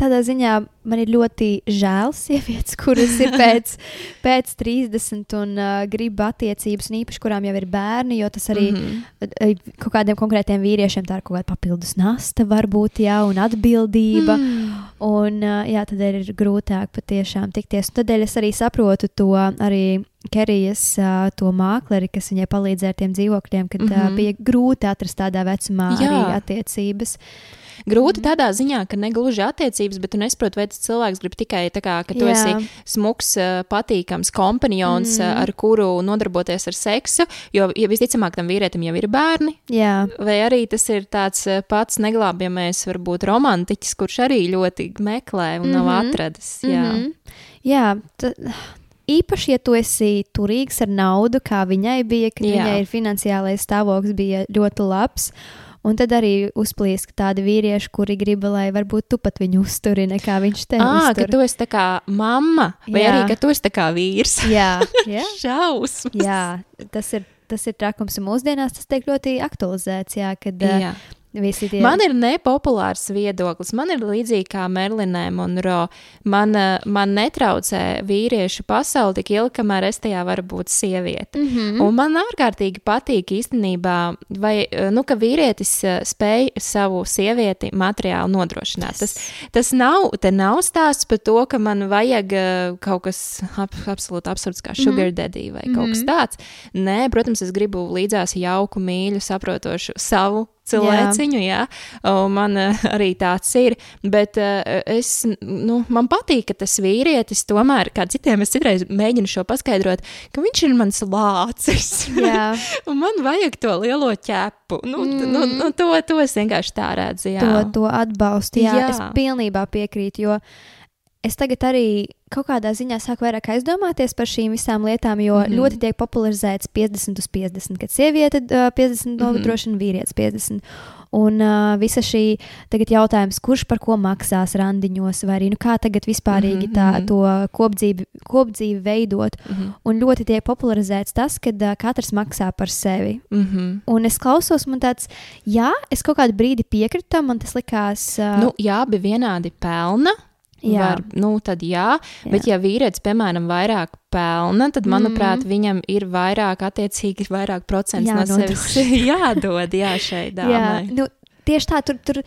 tādā ziņā man ir ļoti žēl sievietes, kuras ir pēc, pēc 30 un uh, grib attiecības, un īpaši kurām jau ir bērni, jo tas arī mm -hmm. kaut kādiem konkrētiem vīriešiem tā ir kaut kāda papildus nasta, varbūt, jā, un atbildība. Mm. Un, jā, tad ir grūtāk patiešām tikties. Un Tādēļ es arī saprotu to arī Kerijas to mākleri, kas viņai palīdzēja ar tiem dzīvokļiem, kad mm -hmm. bija grūti atrast tādā vecumā Jā. arī attiecības. Grūti tādā ziņā, ka ne gluži attiecības, bet tu nesaproti, vai tas cilvēks grib tikai tā, kā, ka tu Jā. esi smuks, patīkams kompanions, mm. ar kuru nodarboties ar seksu. Jo ja visticamāk, tam vīrietim jau ir bērni. Jā, Vai arī tas ir tāds pats neglābjamais, varbūt romantiķis, kurš arī ļoti meklē un nav Mhm. atradis. Jā, Mhm. Jā ta, īpaši, ja tu esi turīgs ar naudu, kā viņai bija, kad Jā. Viņai ir finansiālais stāvoklis bija ļoti labs. Un tad arī uzplīst tādi vīrieši, kuri grib, lai varbūt tu pat viņu uzturi, nekā viņš tevi ah, ka tu esi tā kā mamma, vai Jā. arī ka tu esi tā kā vīrs. Jā, jā, Šausmas. jā, tas ir. Tas ir trakums, un mūsdienās tas tiek ļoti aktualizēts. Jā, kad jā. Tie Man ir nepopulārs viedoklis. Man ir līdzīgi kā Merlinē Monro. Man, eh, man netraucē vīriešu pasauli tik ilgi, kamēr es tajā varu būt sieviete. Mm Mhm. -hmm. Un man ārkārtīgi patīk īstenībā, vai, eh, nu, ka vīrietis eh, spēj savu sievieti materiāli nodrošināt. Tas, tas nav, nav stāsts par to, ka man vajag kaut kas ap, absolūti absurds kā sugar mm -hmm. daddy vai kaut kas tāds. Nē, protams, es gribu līdzās jauku, mīļu, saprotošu savu cilvēciņu, jā. Un man uh, arī tāds ir. Bet uh, es, nu, man patīk, ka tas vīrietis tomēr, kā citiem, es citreiz mēģinu šo paskaidrot, ka viņš ir mans lācis. Jā. Man vajag to lielo ķepu. Nu, mm. nu, nu, to, to es vienkārši tā redzu. Jā. to, to atbalstu. Jā, jā, Jā. es pilnībā piekrītu, jo es tagad arī kaut kādā ziņā sāku vairāk aizdomāties par šīm visām lietām, jo mm Mhm. -hmm. ļoti tiek popularizēts 50 uz 50, kad sieviete uh, 50 Mhm. nodrošina, mm -hmm. vīrietis 50. Un uh, visa šī jautājums, kurš par ko maksās randiņos, vai arī nu, kā tagad vispārīgi tā, Mhm, mhm. to kopdzīvi, kopdzīvi veidot. Mhm. Un ļoti tiek popularizēts tas, ka uh, katrs maksā par sevi. Mhm. Un es klausos, man tāds, jā, es kaut kādu brīdi piekritu tam, man tas likās. Uh, Nu, jā, bija vienādi pelna. Jā. Var, nu, tad jā, Jā. jā, bet ja vīrietis, piemēram, vairāk pelna, tad, manuprāt, Mhm. viņam ir vairāk, attiecīgi, vairāk procents no Jānodrošina. sevis jādod jā, šai Jā, dāmai. nu, tieši tā, tur, tur,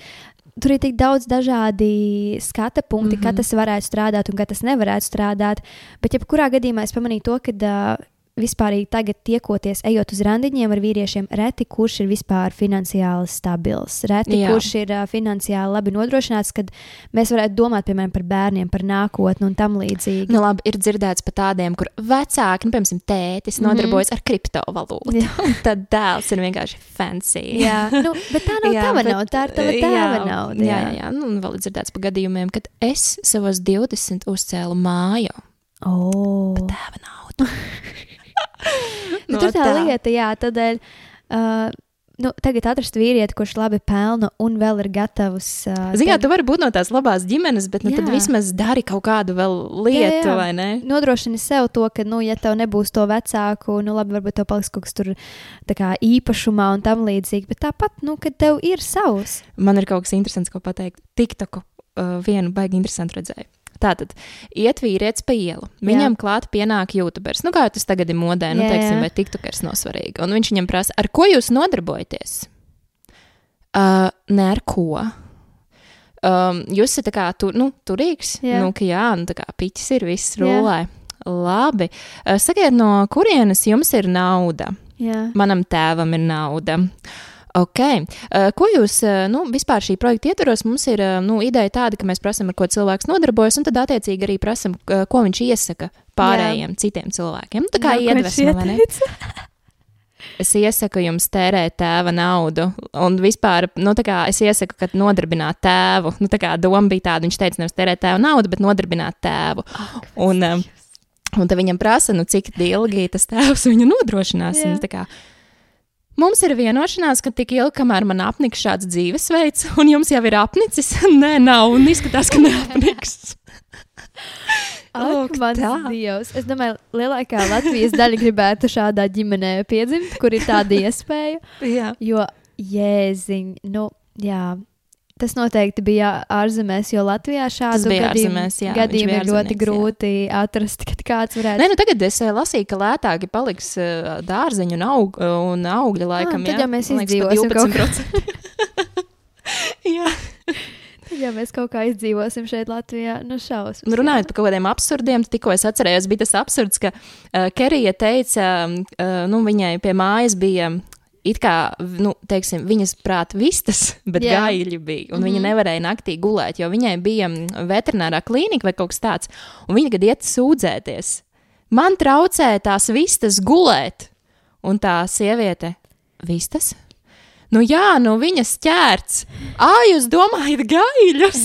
tur ir tik daudz dažādi skata punkti, mm Mhm. -hmm. kā tas varētu strādāt un kā tas nevarētu strādāt. Bet, jebkurā gadījumā, es pamanīju to, ka uh, vispār tagad tiekoties, ejot uz randiņiem ar vīriešiem, reti kurš ir vispār finansiāli stabils. Reti Jā. kurš ir uh, finansiāli labi nodrošināts, kad mēs varētu domāt, piemēram, par bērniem, par nākotni un tam līdzīgi. Nu, labi, ir dzirdēts par tādiem, kur vecāki, nu, piemēram, tētis Mhm. nodarbojas ar kriptovalūtu. Jā. Tad dēls ir vienkārši fancy. Jā, nu, bet tā nav Jā, tava bet- nauda, tā ir tava tēva nauda. Jā, jā, jā. Nu, un vēl ir dzirdēts par gadījumiem, kad es savos 20 uzcēlu māju. Oh. Tēva naudu. Nu, tur tā, tā lieta, jā, tādēļ. Uh, Nu, tagad atrast vīrieti, kurš labi pelna un vēl ir gatavs. Uh, Zinām, tev tu vari būt no tās labās ģimenes, bet nu, tad Jā. vismaz dari kaut kādu lietu, Jā, jā. vai ne? nodrošini sev to, ka, nu, ja tev nebūs to vecāku, nu, labi, varbūt tev paliks kaut kas tur kā īpašumā un tam līdzīgi, bet tāpat, nu, kad tev ir savs. Man ir kaut kas interesants, ko pateikt. TikToku uh, vienu baigi interesantu redzēju. Tātad, iet vīrietis pa ielu. Viņam klāt pienāk YouTubers. Nu, kā tas tagad ir modē, nu, Jā, teiksim, jā. vai TikTokers nav svarīgi. Un viņš viņam prasa, ar ko jūs nodarbojaties? Uh, ne ar ko. Um, jūs esat kā tur, nu, turīgs. Jā. Nu, ka jā, nu, tā kā piķis ir, viss Jā. rulē. Labi. Uh, sakiet, no kurienes jums ir nauda? Jā. Manam tēvam ir nauda. Ok. Uh, ko jūs, uh, nu, vispār šī projekta ietvaros, mums ir uh, nu, ideja tāda, ka mēs prasām, ar ko cilvēks nodarbojas, un tad attiecīgi arī prasām, ko viņš iesaka pārējiem Jā. citiem cilvēkiem. Nu, tā kā viņš iedvesma? Es iesaku jums tērēt tēva naudu, un vispār, nu, kā es iesaku, ka nodarbināt tēvu. Nu, tā kā doma bija tāda, viņš teica, nevis tērēt tēva naudu, bet nodarbināt tēvu. Un, um, un tad viņam prasa, nu, cik ilgi tas tēvs viņu nodrošinās. Jā. Un, Mums ir vienošanās, ka tik ilgi, kamēr man apniks šāds dzīvesveids, un jums jau ir apnicis, nē, nav, un izskatās, ka neapniks. Ak, mans dievs. Es domāju, lielākā Latvijas daļa gribētu šādā ģimenē piedzimt, kur ir tāda iespēja. Jā. Jo, jēziņ, nu, jā. Tas noteikti bija ārzemēs, jo Latvijā šādu gadījumu, jā, gadījumu ir ļoti ārzemnieks, jā. grūti atrast, kad kāds varētu. Nē, nu tagad es eh, lasīju, ka lētāki paliks eh, dārzeņu un, aug, un augļi laikam. tad jā? jau mēs izdzīvosim kaut 12%. jā. Ja mēs kaut kā izdzīvosim šeit, Latvijā, nu šausmas. Un runājot par kaut kādiem absurdiem, tad tikko es atcerējos, bija tas absurds, ka uh, Kerija teica, uh, nu, viņai pie mājas bija. It kā, nu, teiksim, viņas prāta vistas, bet Jā. gaļi bija. Un mm -hmm. Mhm. viņa nevarēja naktī gulēt, jo viņai bija mm, veterinārā klīnika vai kaut kas tāds. Un viņa kad iet sūdzēties. Man traucē tās vistas gulēt. Un tā sieviete, vistas? Nu jā, nu viņas ķērts. Ā, jūs domājat gaļus?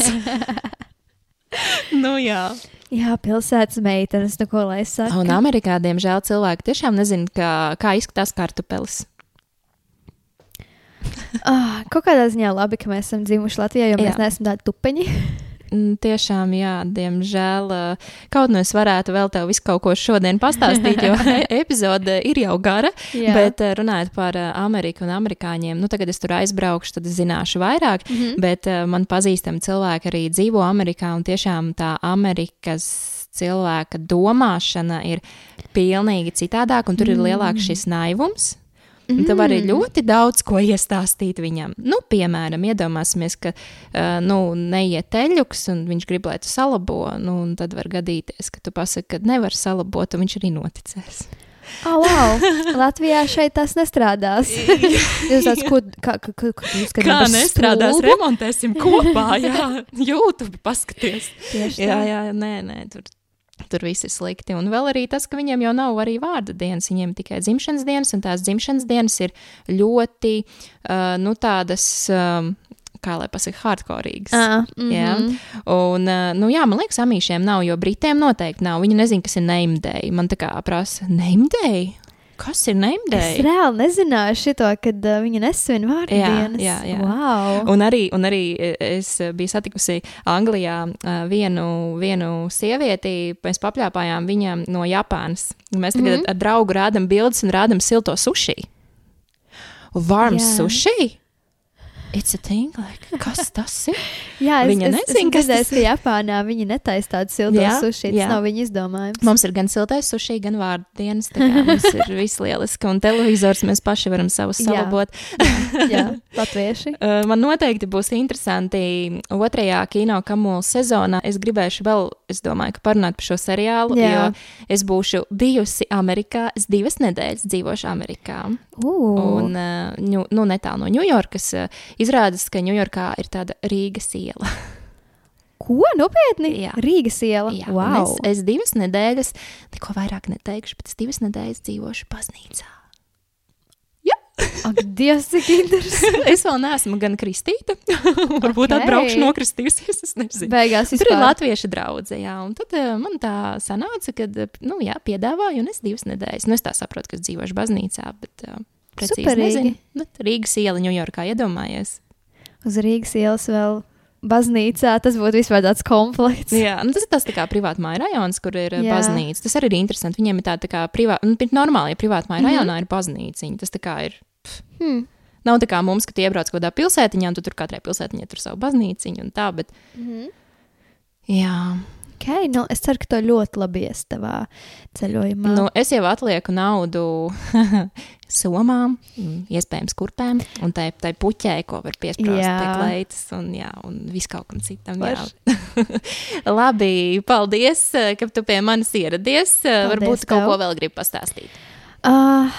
nu jā. Jā, pilsētas meitenes, nu ko lai es saku. Un Amerikā, diemžēl, cilvēki tiešām nezina, kā, kā izskatās kartupelis. Ah, kaut kādā ziņā labi, ka mēs esam dzimuši Latvijā, jo mēs Jā. neesam tādi tupeņi. Mm, Tiešām, jā, diemžēl. ā, Kaut nu es varētu vēl tev visu kaut ko šodien pastāstīt, jo epizode ir jau gara. Jā. Bet ā, runājot par ā, Ameriku un amerikāņiem, nu tagad es tur aizbraukšu, tad zināšu vairāk. Mhm. Bet uh, man pazīstami cilvēki arī dzīvo Amerikā, un tiešām tā Amerikas cilvēka domāšana ir pilnīgi citādāka, un tur ir lielāks šis naivums. Un tev arī Mm. ļoti daudz ko iestāstīt viņam. Nu, piemēram, iedomāsimies, ka uh, nu, neiet teļuks, un viņš grib, lai tu salabo. Nu, un tad var gadīties, ka tu pasaki, ka nevar salabot, un viņš arī noticēs. Oh, wow. Latvijā šeit tas nestrādās. Jūs tāds, ko, kā, kā, nestrādās, remontēsim kopā, jā, YouTube paskaties. Jā, jā, nē, nē, tur, tur viss ir slikti. Un vēl arī tas, ka viņiem jau nav arī vārda dienas, viņiem tikai dzimšanas dienas, un tās dzimšanas dienas ir ļoti, uh, nu, tādas, um, kā lai pasakā, hardcoreīgas. Ah, mm Jā. -hmm. Un, uh, nu, jā, man liekas, amīšiem nav, jo britiem noteikti nav. Viņi nezina, kas ir name day. Man tā kā prasa, name day? Kas ir name Es reāli nezināju šo, kad uh, viņa nesvin vārdu dienas. jā, jā. Wow. Un arī, un arī e, es biju satikusi Anglijā ā, vienu, vienu sievieti, mēs papļāpājām viņam no Japānas. Mēs tagad mm. -hmm. ar draugu rādām bildes un rādām silto sushi. Varms Jā. Sushi? it's a thing, like, kas tas ir? Jā, es, Viņa es, nezin, es kas dzirdēju, ka Japānā viņi netaisa tādu siltu Jā, suši. jā. Tas nav viņa izdomājums. Mums ir gan siltais suši, gan vārdienas. Mums ir viss lieliski, un televizors mēs paši varam savus Jā. salabot. Jā, latvieši. Uh, Man noteikti būs interesanti otrajā kino kamula sezonā. Es gribēšu vēl, es domāju, ka parunāt par šo seriālu, Jā. jo es būšu bijusi Amerikā. Es divas nedēļas dzīvošu Amerikā. Uh, Un, uh, ņu, nu, netālu no Ņujorkas. Izrādās, ka Ņujorkā ir tāda Rīgas iela. ko nopietni? Jā. Rīgas iela. Jā, wow. es, es divas nedēļas, neko vairāk neteikšu, bet es divas nedēļas dzīvošu baznīcā. Ak, Dievs, cik interesanti. es vēl neesmu gan kristīta. Varbūt Ok. atbraukšu nokristījusies. Es nezinu. Beigās Tur ir vispār. latviešu draudzene, jā. Un tad uh, man tā sanāca, ka, nu, jā, piedāvāju, un es divas nedēļas. Nu, es tā saprotu, ka es dzīvošu baznīcā, bet uh, precīzi Superīgi. nezinu. Nu, Rīgas iela Ņujorkā iedomājies. Uz Rīgas ielas vēl baznīcā. Tas būtu vispār tāds komplekts. Jā, nu, tas ir tas tā kā privāta māja rajons, kur ir Jā. jā. baznīca. Tas arī ir interesanti. Viņiem ir tāda tā kā privāta, nu, normāli, ja privāta māja mm -hmm. rajonā ir baznīca. Tas tā kā ir. Hmm. Nav tā kā mums, ka tie iebrauc kaut kādā pilsētiņā, un tu tur katrai pilsētiņai tur savu baznīciņu un tā, bet. Mhm. Jā, Okay, nu, es ceru, ka to ļoti labi ies tavā ceļojumā. nu, es jau atlieku naudu somām, mm, iespējams, kurpēm, un tai, tai puķē, ko var piesprāst, tā kleitas un, jā, un viss kaut kam citam. Labi, paldies, ka tu pie manis ieradies. Varbūt tu kaut tev. ko vēl gribi pastāstīt. Uh,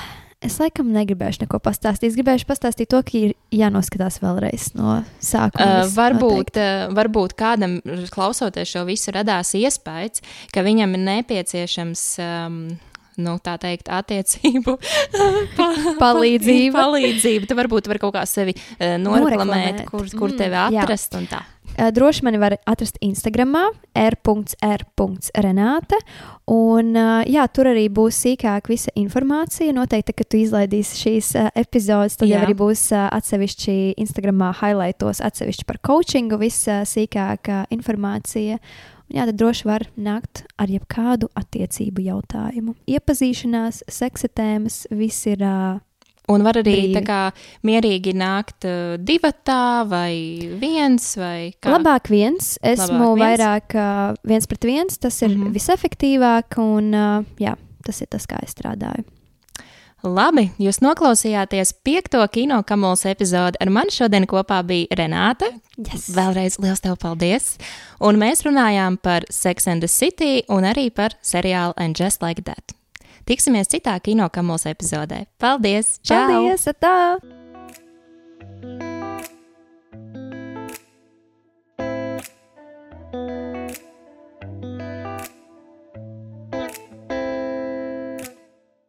es laikam negribēšu neko pastāstīt. Es gribēšu pastāstīt to, ka ir jānoskatās vēlreiz no sākuma. Uh, varbūt, uh, varbūt kādam, klausoties šo visu, radās iespējas, ka viņam ir nepieciešams. Um, Nu, tā teikt, attiecību pa, Palīdzība. palīdzība. Tu varbūt vari kaut kā sevi uh, noreklamēt, Noreklamēt. kur, kur Mm, tevi atrast. un tā. Uh, droši mani var atrast Instagram, r.r.renāte. Un uh, jā, tur arī būs sīkāk visa informācija. Noteikti, kad tu izlaidīsi šīs uh, epizodes, tad jā. Jau arī būs atsevišķi Instagramā highlightos, atsevišķi par coachingu, visa sīkākā informācija. Jā, tad droši var nākt ar jebkādu attiecību jautājumu. Iepazīšanās, seksa tēmas, viss ir uh, Un var arī Brīvi. tā kā mierīgi nākt uh, divatā vai viens vai kā. Labāk viens. Esmu Labāk viens? vairāk uh, viens pret viens. Tas ir mm. -hmm. visefektīvāk, un uh, jā, tas ir tas, kā es strādāju. Labi, jūs noklausījāties piekto kino kamols epizodi. Ar mani šodien kopā bija Renāta. Yes. Vēlreiz liels tev paldies! Un mēs runājām par Sex and the City un arī par seriālu And Just Like That. Tiksimies citā kino kamols epizodē. Paldies! Čau! Paldies! Tā!